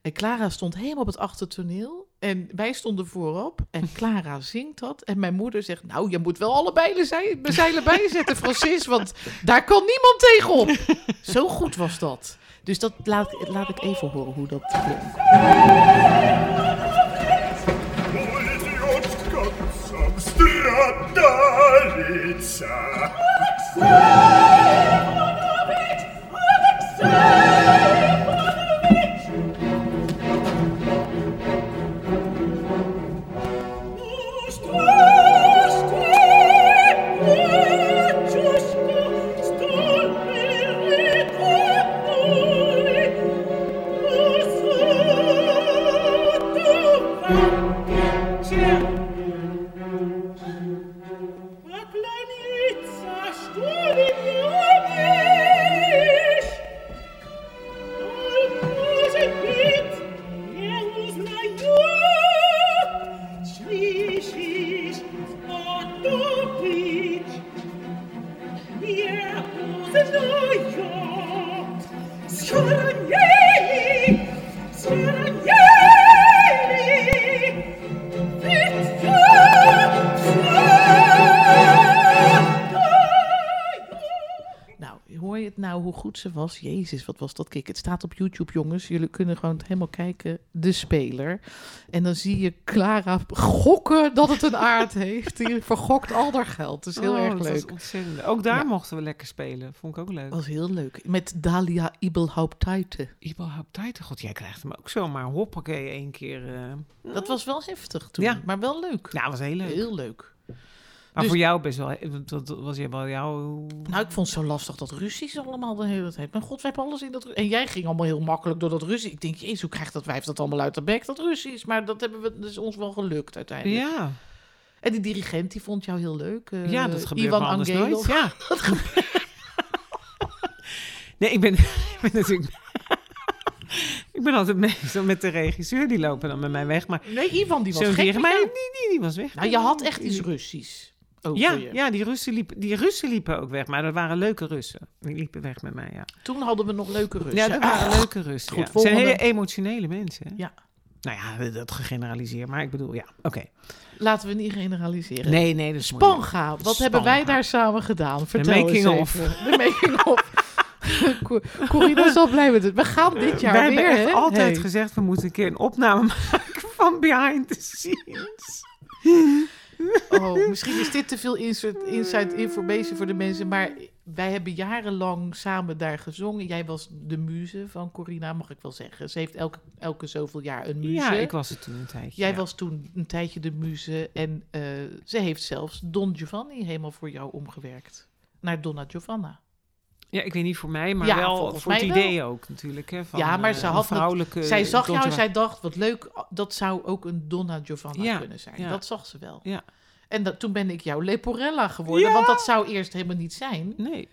En Clara stond helemaal op het achtertoneel en wij stonden voorop en Clara zingt dat. En mijn moeder zegt, nou, je moet wel allebei de zij- de zeilen bijzetten, Francis, want daar kan niemand tegenop. Zo goed was dat. Dus dat laat, laat ik even horen hoe dat klonk. Stradalica. Nou ze was? Jezus, wat was dat kick? Het staat op YouTube, jongens. Jullie kunnen gewoon helemaal kijken. De speler. En dan zie je Clara gokken dat het een aard heeft. Die vergokt al haar geld. Dat is heel Oh, erg dat leuk. ontzettend. Ook daar Ja. mochten we lekker spelen. Vond ik ook leuk. Dat was heel leuk. Met Dalia Ibelhaupt-Tuiten. Überhaupt tijd. God, jij krijgt hem ook zomaar hoppakee één keer. eh. Dat was wel heftig toen. Ja. Maar wel leuk. Ja, was heel leuk. Heel leuk. Maar dus- voor jou best wel. Dat was jij wel jouw. Nou, ik vond het zo lastig dat Russisch allemaal de hele tijd. Mijn god, we hebben alles in dat... En jij ging allemaal heel makkelijk door dat Russisch. Ik denk, jezus, hoe krijgt dat wijf dat allemaal uit de bek, dat Russisch? Maar dat, hebben we, dat is ons wel gelukt uiteindelijk. Ja, En die dirigent, die vond jou heel leuk. eh, ja, dat gebeurt Ivan anders nooit. Ja. nee, ik ben, ik ben natuurlijk. ik ben altijd meestal met de regisseur, die lopen dan met mij weg. Maar Nee, Ivan, die was gek tegen met mij, jou. die, die, die was weg. Nou, je had echt iets Russisch over Ja, ja die, Russen liepen, die Russen liepen ook weg, maar dat waren leuke Russen. Die liepen weg met mij, ja. Toen hadden we nog leuke Russen. Ja, dat waren Ah, leuke Russen. Goed, ja. Het zijn hele emotionele mensen. hè? Ja. Nou ja, dat gegeneraliseerd, maar ik bedoel, ja, oké. Laten we niet generaliseren. Nee, nee, dat is. Spanga, wat hebben wij daar samen gedaan? Vertel making of. De making of. Co- Corina is al blij met het. We gaan dit jaar Wij weer, hebben echt hè? altijd Hey. gezegd, we moeten een keer een opname maken van behind the scenes. Oh, misschien is dit te veel insert, inside information voor de mensen, maar wij hebben jarenlang samen daar gezongen. Jij was de muze van Corina, mag ik wel zeggen. Ze heeft elke, elke zoveel jaar een muze. Ja, ik was het toen een tijdje. Jij ja. was toen een tijdje de muze en eh, ze heeft zelfs Don Giovanni helemaal voor jou omgewerkt. Naar Donna Giovanna. Ja, ik weet niet voor mij, maar Ja, wel voor het idee ook natuurlijk. Hè, van, Ja, maar eh, ze een had vrouwelijke... zij zag jou en zij dacht, wat leuk, dat zou ook een Donna Giovanna Ja, kunnen zijn. ja. Dat zag ze wel. Ja. En dat, toen ben ik jouw Leporella geworden, want dat zou eerst helemaal niet zijn. Nee,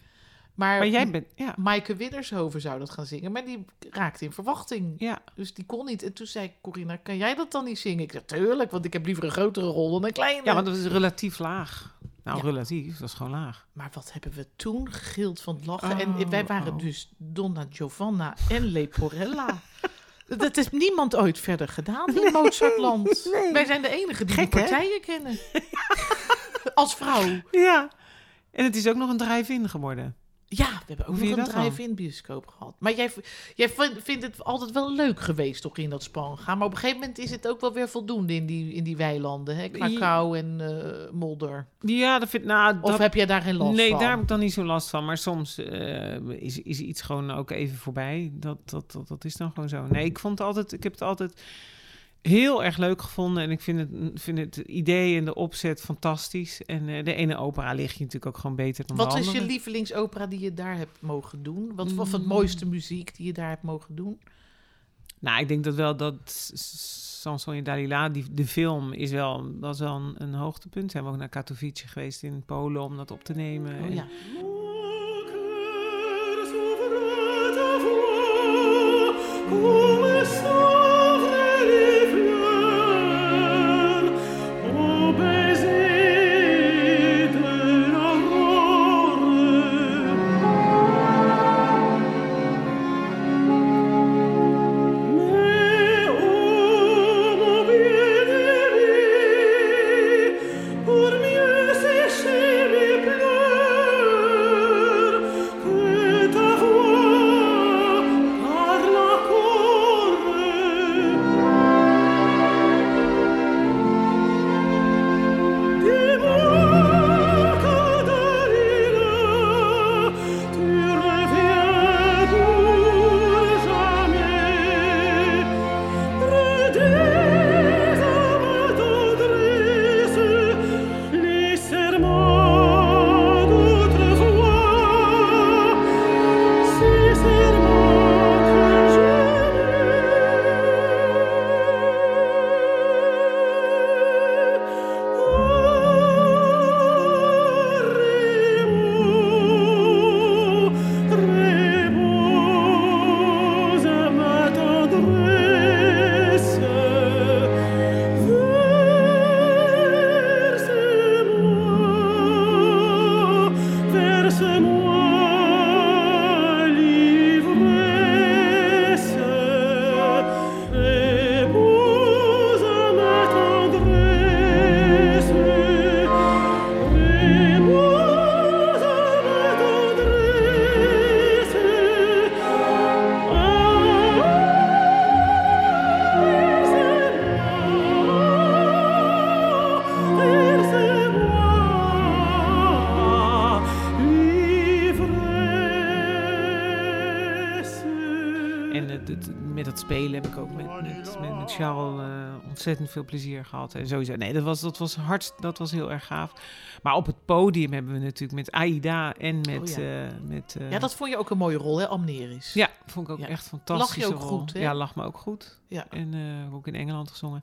Maar, maar jij bent... Ja, Maaike Widdershoven zou dat gaan zingen, maar die raakte in verwachting. ja. Dus die kon niet. En toen zei Corina, kan jij dat dan niet zingen? Ik zei, tuurlijk, want ik heb liever een grotere rol dan een kleine. ja, want dat is relatief laag. Nou, Ja. relatief, dat is gewoon laag. Maar wat hebben we toen gegild van het lachen. Oh, en wij waren oh. dus Donna Giovanna en Leporella. Dat heeft niemand ooit verder gedaan in Mozartland. Wij zijn de enigen die Gek, die hè? partijen kennen. Als vrouw. Ja. En het is ook nog een drive-in geworden. Ja, we hebben ook nog een drive-in bioscoop gehad. Maar jij, jij vind- vindt het altijd wel leuk geweest, toch, in dat span gaan. Maar op een gegeven moment is het ook wel weer voldoende in die, in die weilanden. Hè? Krakau en eh, Molder. Ja, dat vind nou, Of dat, heb jij daar geen last nee, van? daar heb ik dan niet zo last van. Maar soms eh, is, is iets gewoon ook even voorbij. Dat, dat, dat, dat is dan gewoon zo. Nee, ik vond het altijd, ik heb het altijd heel erg leuk gevonden. En ik vind het, vind het idee en de opzet fantastisch. En eh, de ene opera ligt je natuurlijk ook gewoon beter dan Wat de is andere. je lievelingsopera die je daar hebt mogen doen? Wat of het Mm. mooiste muziek die je daar hebt mogen doen? Nou, ik denk dat wel dat Samson en Dalila, die, de film, is wel, was wel een, een hoogtepunt. Zijn we ook naar Katowice geweest in Polen om dat op te nemen. Oh ja. Ontzettend veel plezier gehad. En sowieso, nee, dat was, dat was hard, dat was heel erg gaaf. Maar op het podium hebben we natuurlijk met Aida en met... Oh ja. eh, met eh, Ja, dat vond je ook een mooie rol, hè, Amneris. ja, vond ik ook Ja. echt fantastisch. Lag je ook goed, hè? Ja, lag me ook goed. Ja. En eh, ook in Engeland gezongen.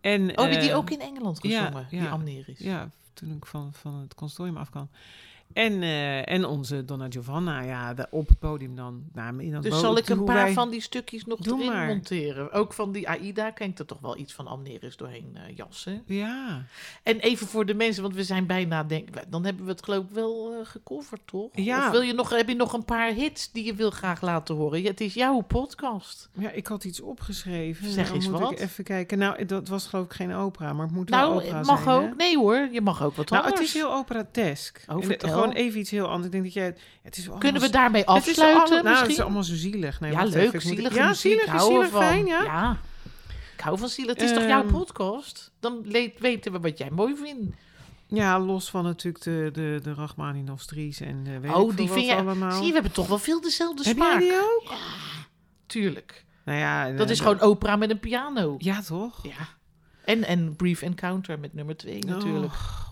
En, Oh, heb je die ook in Engeland ja, gezongen, die ja. Amneris? Ja, toen ik van, van het consortium afkwam. En, eh, en onze Donna Giovanna, ja, de- op het podium dan. Nou, Dus zal ik een paar wij- van die stukjes nog Doe erin maar. monteren? Ook van die AIDA ik er toch wel iets van Amneris doorheen eh, jassen. Ja, En even voor de mensen, want we zijn bijna, denk dan hebben we het geloof ik wel eh, gecoverd, toch? Ja. Of wil je nog, heb je nog een paar hits die je wil graag laten horen? Ja, het is jouw podcast. ja, ik had iets opgeschreven. Zeg Dan eens moet wat. Ik even kijken. Nou, dat was geloof ik geen opera, maar het moet wel Nou, opera het mag zijn, hè? ook. Nee hoor, je mag ook wat Nou, anders. het is heel operatesk. Oh, vertel. Gewoon even iets heel anders. Ik denk dat jij... Het is Kunnen we daarmee Het is afsluiten allemaal- nou, het is allemaal zo zielig. Nee, ja, leuk. even, Zielige ja, zielig, ik hou zielig, ervan. fijn, ja. Ik hou van zielig. Het is toch jouw Ehm. podcast? Dan weten we wat jij mooi vindt. Ja, los van natuurlijk de, de, de Rachmaninoff-stries en de weet oh, die vind je... allemaal. Zie je, we hebben toch wel veel dezelfde Heb smaak. jij die ook? Tuurlijk. Nou ja, Dat eh, is gewoon opera met een piano. Ja, toch? Ja. En, en Brief Encounter met nummer twee natuurlijk. Oh,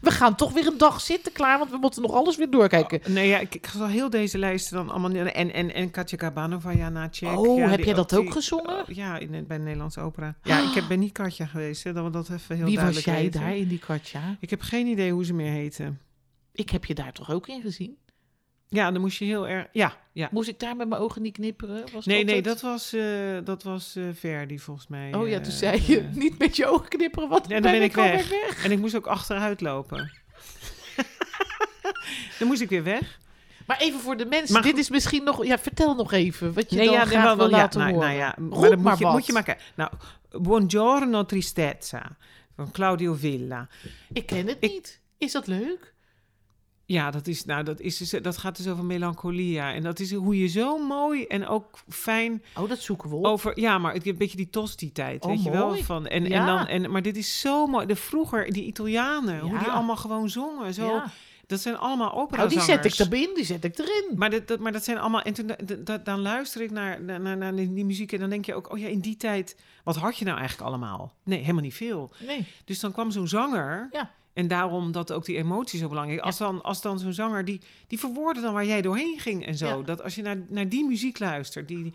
We gaan toch weer een dag zitten klaar, want we moeten nog alles weer doorkijken. nee, ja, ik, ik zal heel deze lijsten dan allemaal... En, en, en Katja Kabanova, ja, na Check. Oh, ja, heb die jij dat ook gezongen? oh, ja, in, bij de Nederlandse opera. Ja, ik heb, ben niet Katja geweest, hè, dat we dat even heel Wie was duidelijk jij weten. daar in die Katja? Ik heb geen idee hoe ze meer heten. Ik heb je daar toch ook in gezien? Ja, dan moest je heel erg... Ja, ja. Moest ik daar met mijn ogen niet knipperen? Was Nee, nee, het? dat was, eh dat was eh, Verdi volgens mij. Oh ja, eh, toen zei je eh. niet met je ogen knipperen, want Ja, dan ben ik alweer weg. En ik moest ook achteruit lopen. dan moest ik weer weg. Maar even voor de mensen, Maar dit is misschien nog... Ja, vertel nog even wat je dan ja, graag wel- wil ja, laten nou, horen. Nou ja, Roep maar dan moet maar je, moet je maar kijken. Nou, Buongiorno Tristezza van Claudio Villa. Ik ken het Ik- niet. Is dat leuk? Ja, dat, is, nou, dat, is, dus- dat gaat dus over melancholia. En dat is hoe je zo mooi en ook fijn Oh, dat zoeken we op. over... Ja, maar het- een beetje die tosti-tijd, Oh, weet je wel? Van, en, en dan, en, maar dit is zo mooi. De vroeger, die Italianen, hoe die allemaal gewoon zongen. Zo, ja. Dat zijn allemaal opera Oh, die zet ik erin, die zet ik erin. Maar dat, dat, maar dat zijn allemaal. En toen, dat- dan luister ik naar, naar, naar, naar die, die muziek. En dan denk je ook: oh ja, in die tijd. Wat had je nou eigenlijk allemaal? Nee, helemaal niet veel. Nee. Dus dan kwam zo'n zanger. Ja. En daarom dat ook die emotie zo belangrijk is. Als dan, als dan zo'n zanger die, die verwoordde dan waar jij doorheen ging en zo. Dat als je naar, naar die muziek luistert. Die,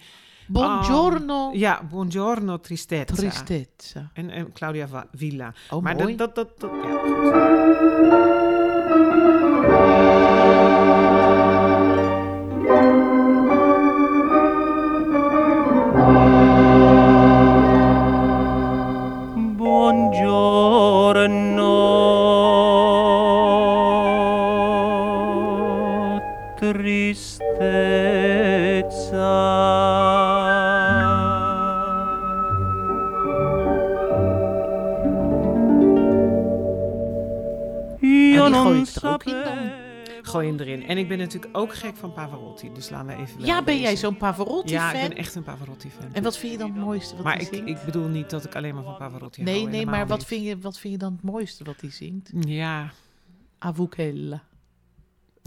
Buongiorno ja, Buongiorno Tristezza. tristezza. En, en Claudia Villa. Oh, maar mooi. dat, dat, dat, dat, ja, Gooi hem erin. En ik ben natuurlijk ook gek van Pavarotti. Dus laten we even. Ja, ben jij zo'n Pavarotti-fan? Ja, ik ben echt een Pavarotti-fan. En wat vind je dan het mooiste wat Maar hij ik, zingt? ik bedoel niet dat ik alleen maar van Pavarotti nee, hou. nee, helemaal maar wat niet. vind, je, wat vind je dan het mooiste wat hij zingt? Ja, Avukella.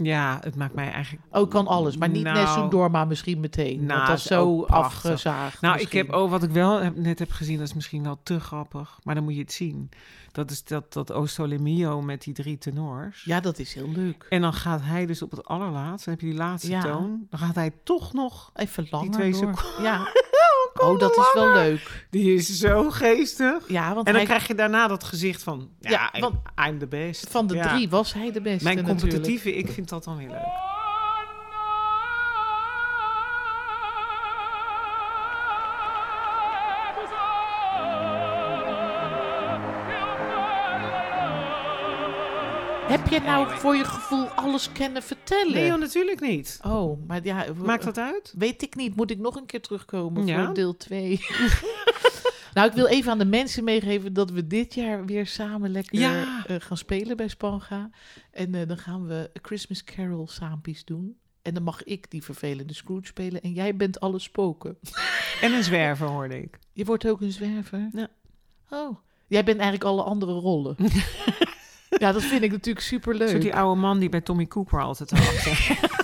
Ja, het maakt mij eigenlijk... Oh, kan alles, maar niet Nou, Nessun Dorma misschien meteen. nou, want dat is ook zo afgezaagd. Nou, ik heb, oh, wat ik wel heb, net heb gezien, dat is misschien wel te grappig. Maar dan moet je het zien. Dat is dat, dat O Sole Mio met die drie tenors. Ja, dat is heel leuk. En dan gaat hij dus op het allerlaatste, dan heb je die laatste Ja. toon. Dan gaat hij toch nog... Even langer twee door. seconden. Ja. Oh, dat is wel leuk. Die is zo geestig. Ja, want En dan hij, krijg je daarna dat gezicht van... Ja, want I'm the best. van de Ja. drie was hij de beste Mijn natuurlijk. competitieve, ik vind dat dan weer leuk. Je nou voor je gevoel alles kennen vertellen? Nee, joh, natuurlijk niet. Oh, maar ja... Maakt dat uit? Weet ik niet. Moet ik nog een keer terugkomen Ja. voor deel 2? nou, ik wil even aan de mensen meegeven dat we dit jaar weer samen lekker Ja. eh, gaan spelen bij Spanga. En eh, dan gaan we A Christmas Carol saampies doen. En dan mag ik die vervelende Scrooge spelen en jij bent alle spoken. En een zwerver, hoorde ik. Je wordt ook een zwerver? Ja. Oh, jij bent eigenlijk alle andere rollen. Ja, dat vind ik natuurlijk Zo superleuk. die oude man die bij Tommy Cooper altijd had.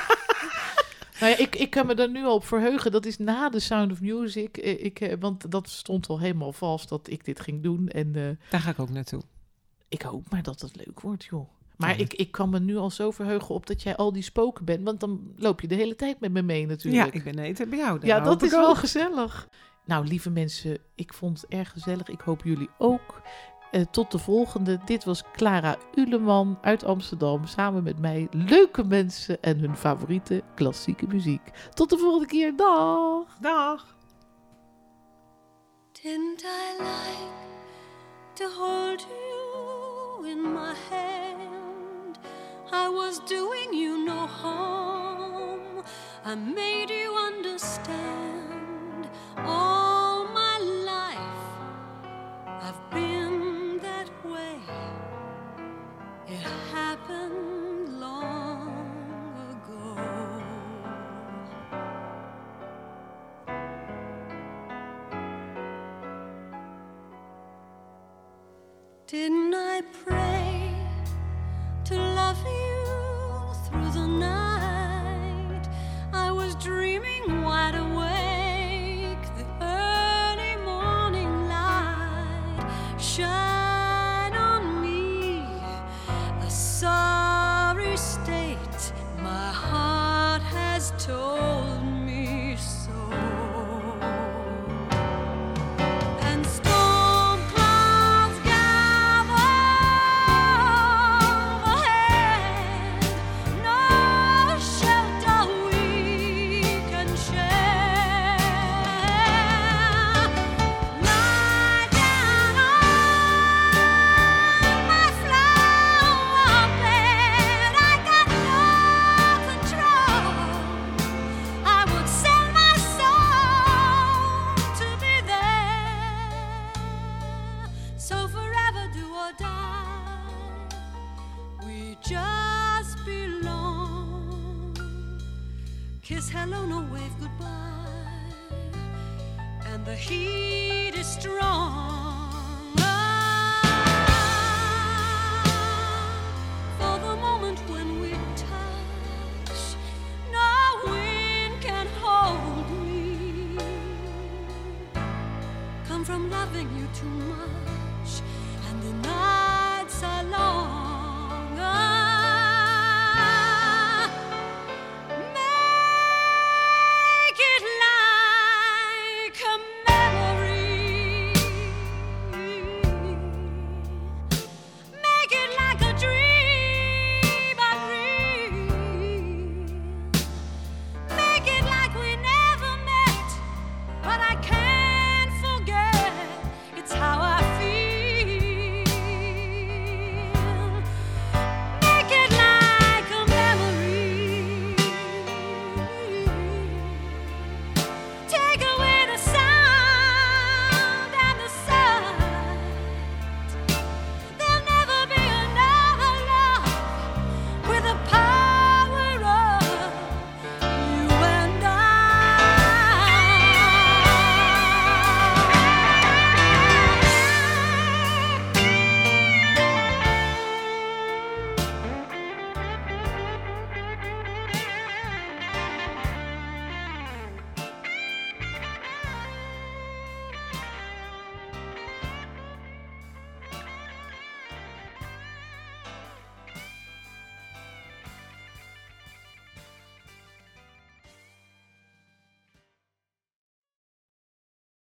Nou ja, ik, ik kan me daar nu al op verheugen. Dat is na de Sound of Music. Eh, Ik, eh, want dat stond al helemaal vast dat ik dit ging doen. En eh, Daar ga ik ook naartoe. ik hoop maar dat het leuk wordt, joh. Maar Ja. ik, ik kan me nu al zo verheugen op dat jij al die spoken bent. Want dan loop je de hele tijd met me mee natuurlijk. Ja, ik ben eten bij jou. Ja, dat is wel gezellig. Nou, lieve mensen, ik vond het erg gezellig. Ik hoop jullie ook. Eh, tot de volgende. Dit was Clara Uleman uit Amsterdam. Samen met mij leuke mensen en hun favoriete klassieke muziek. Tot de volgende keer. Dag! Dag. Didn't I like to hold you in my hand? I was doing you no harm. I made you understand. All my life I've been It happened long ago. Didn't I pray to love you through the night? I was dreaming wide awake, sol.